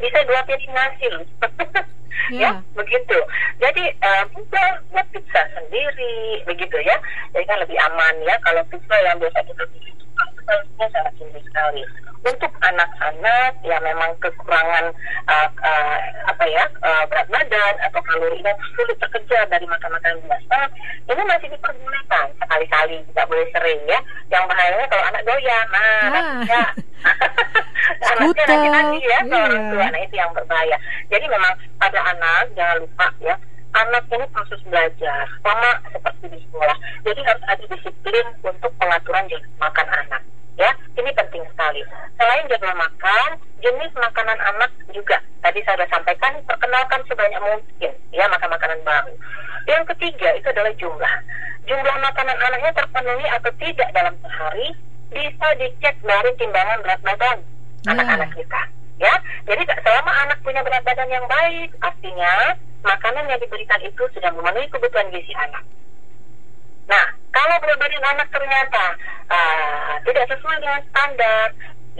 S10: Bisa dua piring nasi loh. ya. begitu. Jadi eh, bisa buat pizza sendiri begitu ya. Jadi kan lebih aman ya kalau pizza yang biasa kita beli itu kan kalorinya sangat tinggi sekali. Untuk anak-anak yang memang kekurangan uh, uh, apa ya uh, berat badan atau kalorinya sulit terkejar dari makan-makanan biasa ini masih diperbolehkan sekali-kali tidak boleh sering ya. Yang bahayanya kalau anak doyan. Nah
S1: Ah.
S10: ya anaknya
S1: Skuter,
S10: nanti ya ke orang
S1: iya.
S10: tua. Nah itu yang berbahaya. Jadi memang pada anak jangan lupa ya anak ini proses belajar sama seperti di sekolah. Jadi harus ada disiplin untuk pengaturan jam makan anak ya. Ini penting sekali. Selain jadwal makan jenis makanan anak juga. Tadi saya sudah sampaikan perkenalkan sebanyak mungkin ya makan makanan baru. Yang ketiga itu adalah jumlah. Jumlah makanan anaknya terpenuhi atau tidak dalam sehari bisa dicek dari timbangan berat badan anak-anak kita ya jadi selama anak punya berat badan yang baik artinya makanan yang diberikan itu sudah memenuhi kebutuhan gizi anak. Nah kalau berat badan anak ternyata ah, tidak sesuai dengan standar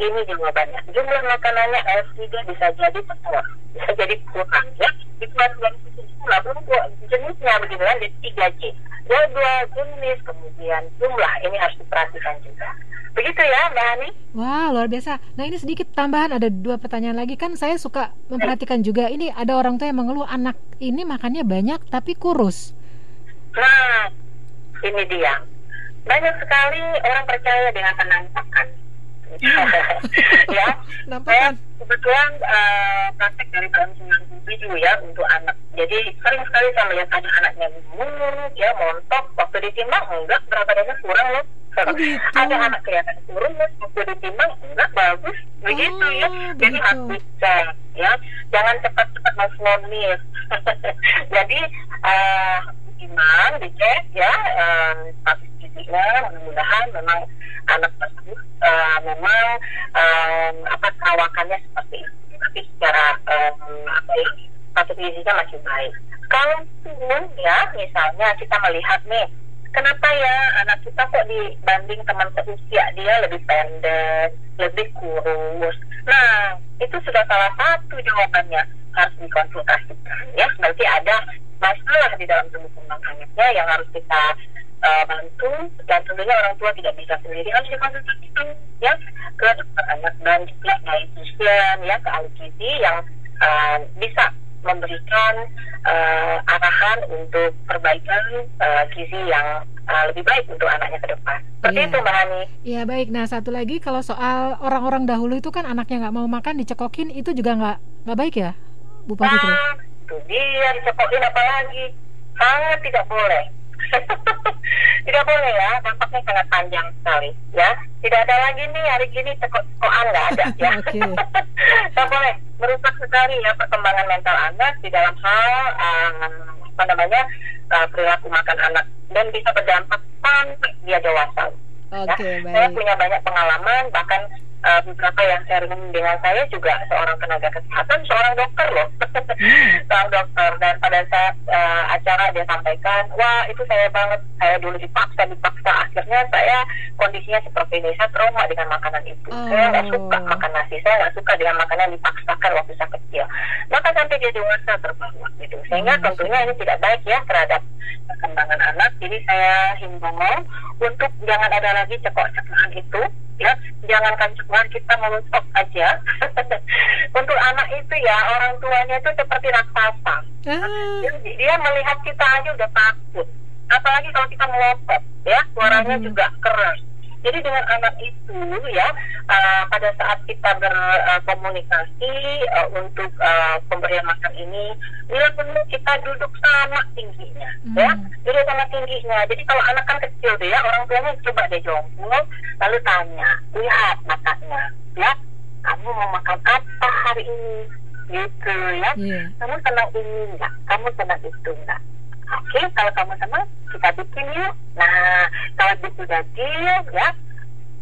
S10: ini jawabannya jumlah makanannya F3 bisa jadi penuh bisa jadi kurang ya dikeluarkan dari belum dua jenisnya begitu kan jadi 3J jadwal jenis kemudian jumlah ini harus diperhatikan juga begitu ya Mbak Hani
S1: Wah, luar biasa. Nah, ini sedikit tambahan ada dua pertanyaan lagi kan saya suka memperhatikan juga ini ada orang tua yang mengeluh anak ini makannya banyak tapi kurus.
S10: Nah, ini dia. Banyak sekali orang percaya dengan penampakan. ya, saya kebetulan eh, praktek dari tahun 97 ya untuk anak. Jadi sering sekali saya melihat ada anaknya gemuk, ya montok, waktu ditimbang enggak. Berat badannya kurang loh. Ada anak kelihatan kurus, waktu ditimbang enggak. Bagus, begitu ya. Jadi harus dicek ya, jangan cepat-cepat menfonis. Jadi eh iman dicek ya eh, gizinya mudah-mudahan memang anak tersebut eh, memang eh, apa perawakannya seperti itu tapi secara eh, apa ya status gizinya masih baik. Kalau pun ya misalnya kita melihat nih kenapa ya anak kita kok dibanding teman seusia dia lebih pendek lebih kurus? Nah itu sudah salah satu jawabannya. Harus dikonsultasikan ya. Berarti ada masalah di dalam tubuh kembang anaknya yang harus kita uh, bantu dan tentunya orang tua tidak bisa sendiri harus dikonsultasikan ya ke dokter anak dan juga dietitian ya ke ahli gizi yang uh, bisa memberikan uh, arahan untuk perbaikan uh, gizi yang uh, lebih baik untuk anaknya ke depan. Seperti
S1: Iya.
S10: itu Mbak Hani.
S1: Iya baik. Nah satu lagi kalau soal orang-orang dahulu itu kan anaknya nggak mau makan dicekokin itu juga nggak nggak baik ya, Bu Pak?
S10: Nah, itu dia dicekokin apalagi sangat tidak boleh. tidak boleh ya, dampaknya sangat panjang sekali ya. Tidak ada lagi nih hari gini cekok-cekokan nggak ada ya. Tidak boleh merusak sekali ya perkembangan mental anak di dalam hal um, apa namanya uh, perilaku makan anak dan bisa berdampak sampai dia dewasa.
S1: Oke,
S10: ya.
S1: baik.
S10: Saya punya banyak pengalaman bahkan uh, beberapa yang sharing dengan saya juga seorang tenaga kesehatan, seorang dokter loh, seorang dokter. Dan pada saat uh, acara dia sampaikan, wah itu saya banget, saya dulu dipaksa, dipaksa. Akhirnya saya kondisinya seperti ini, saya trauma dengan makanan itu. Saya nggak suka makan nasi, saya nggak suka dengan makanan yang dipaksakan waktu saya kecil. Maka sampai dia dewasa terbawa gitu. Sehingga tentunya ini tidak baik ya terhadap perkembangan anak. Jadi saya himbau untuk jangan ada lagi cekok-cekokan itu ya jangankan cuma kita menutup aja untuk anak itu ya orang tuanya itu seperti raksasa ah. dia, dia melihat kita aja udah takut apalagi kalau kita melotot ya suaranya hmm. juga keras jadi dengan anak itu ya uh, pada saat kita berkomunikasi uh, untuk uh, pemberian makan ini, bila perlu kita duduk sama tingginya, hmm. ya, duduk sama tingginya. Jadi kalau anak kan kecil deh ya, orang tuanya coba deh jongkok, lalu tanya, lihat matanya, ya, kamu mau makan apa hari ini? Gitu ya, yeah. kamu senang ini enggak? Kamu senang itu enggak? Oke, okay, kalau kamu senang, kita bikin yuk. Nah, kalau itu deal, ya,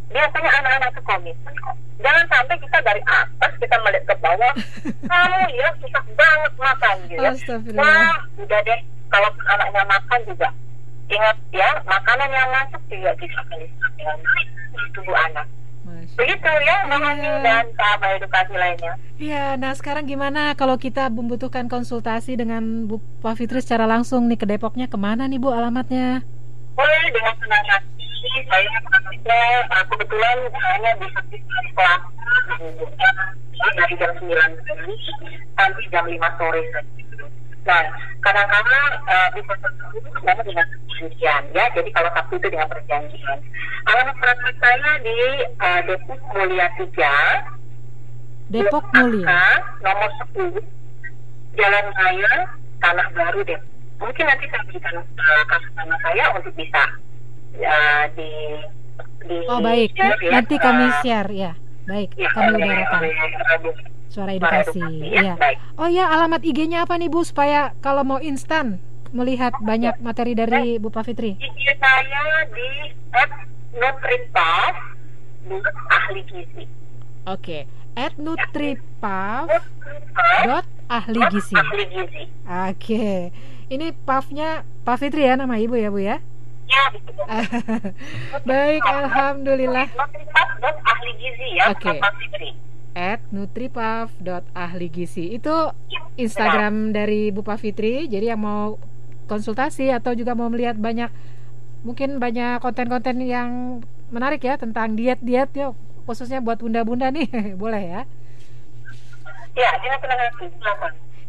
S10: biasanya anak-anak itu komitmen kok. Jangan sampai kita dari atas kita melihat ke bawah, kamu ya susah banget makan gitu ya. Wah, udah deh, kalau anaknya makan juga ingat ya, makanan yang masuk juga bisa menyesat dengan baik tubuh anak. Begitu ya, Mahani iya. dan sahabat edukasi lainnya.
S1: Iya, nah sekarang gimana kalau kita membutuhkan konsultasi dengan Bu Pak Fitri secara langsung nih ke Depoknya ke mana nih Bu alamatnya?
S10: Boleh dengan senang hati. Saya uh, kebetulan hanya bisa di kelas dari jam 9 pagi sampai jam 5 sore Nah, kadang-kadang uh, bisa tertentu dengan perjanjian ya. Jadi kalau Sabtu itu dengan perjanjian. Alamat praktek saya di uh, Depok Mulia 3.
S1: Depok Mulia.
S10: Nomor 10. Jalan Raya Tanah Baru Depok. Mungkin nanti saya berikan uh, kasus nama saya untuk bisa uh, di, di
S1: Oh baik, share, ya. nanti kami share ya. Baik, ya, kami udarakan. Suara edukasi. Ya. ya. Oh ya, alamat IG-nya apa nih Bu supaya kalau mau instan melihat banyak materi dari Bu Pak Fitri?
S10: IG saya di @nutripas ahli gizi.
S1: Oke, at nutripav dot ahli gizi.
S10: Ahli gizi.
S1: Oke, ini pavnya Pak Fitri ya nama ibu ya Bu ya?
S10: Ya,
S1: Baik, alhamdulillah.
S10: Nutripav dot ahli gizi ya,
S1: Oke. At nutripav.ahligizi itu Instagram dari Bu Fitri. Jadi yang mau konsultasi atau juga mau melihat banyak mungkin banyak konten-konten yang menarik ya tentang diet-diet ya khususnya buat bunda-bunda nih boleh ya?
S10: Ya silakan.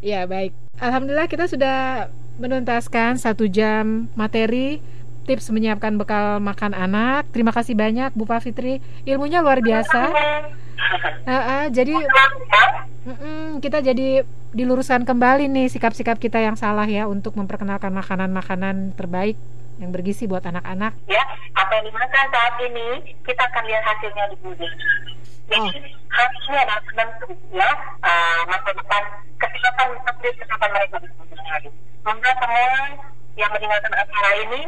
S1: Ya baik. Alhamdulillah kita sudah menuntaskan satu jam materi tips menyiapkan bekal makan anak terima kasih banyak Bu Pak Fitri ilmunya luar biasa uh, uh, jadi uh, uh, kita jadi diluruskan kembali nih sikap-sikap kita yang salah ya untuk memperkenalkan makanan-makanan terbaik yang bergizi buat anak-anak.
S10: Ya, apa yang dimakan saat ini kita akan lihat hasilnya di bulan. Jadi oh. hasilnya adalah penentu ya uh, masa depan kesehatan kesehatan mereka di kemudian hari. Semoga semua yang mendengarkan acara ini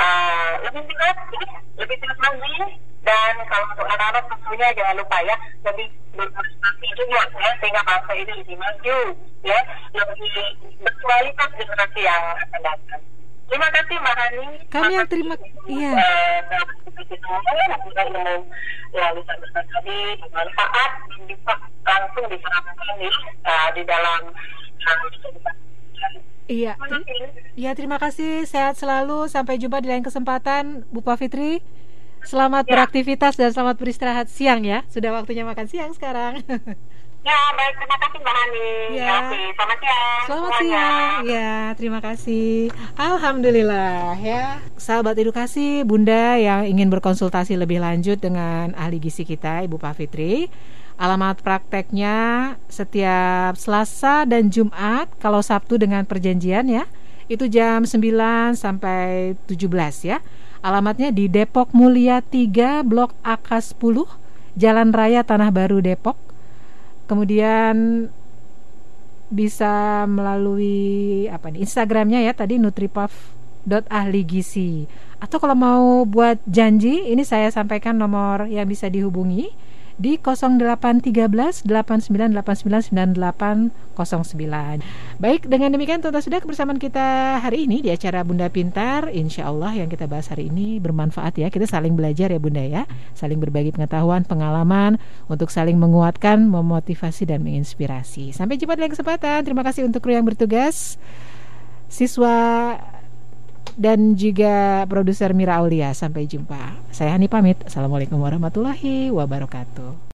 S10: uh, lebih sehat, lebih sehat lagi dan kalau untuk anak-anak tentunya jangan lupa ya lebih berprestasi juga ya sehingga bangsa ini lebih maju ya lebih berkualitas generasi yang akan datang. Terima kasih Mbak Hani.
S1: Kami yang terima iya.
S10: lalu tadi bermanfaat dan bisa langsung diterapkan uh, di dalam
S1: Iya, iya terima kasih. Sehat selalu. Sampai jumpa di lain kesempatan, Bu Fitri. Selamat ya. beraktivitas dan selamat beristirahat siang ya. Sudah waktunya makan siang sekarang.
S10: Ya, baik. Terima kasih Mbak Hani. Ya. Selamat siang.
S1: Selamat siang. Ya, terima kasih. Alhamdulillah ya. Sahabat edukasi, Bunda yang ingin berkonsultasi lebih lanjut dengan ahli gizi kita, Ibu Pak Fitri. Alamat prakteknya setiap Selasa dan Jumat, kalau Sabtu dengan perjanjian ya. Itu jam 9 sampai 17 ya. Alamatnya di Depok Mulia 3, Blok AK 10, Jalan Raya Tanah Baru Depok kemudian bisa melalui apa nih Instagramnya ya tadi nutripaf.ahligisi atau kalau mau buat janji ini saya sampaikan nomor yang bisa dihubungi di 0813 89899809. Baik, dengan demikian tuntas sudah kebersamaan kita hari ini di acara Bunda Pintar. Insya Allah yang kita bahas hari ini bermanfaat ya. Kita saling belajar ya Bunda ya, saling berbagi pengetahuan, pengalaman untuk saling menguatkan, memotivasi dan menginspirasi. Sampai jumpa di lain kesempatan. Terima kasih untuk kru yang bertugas, siswa dan juga produser Mira Aulia. Sampai jumpa. Saya Hani pamit. Assalamualaikum warahmatullahi wabarakatuh.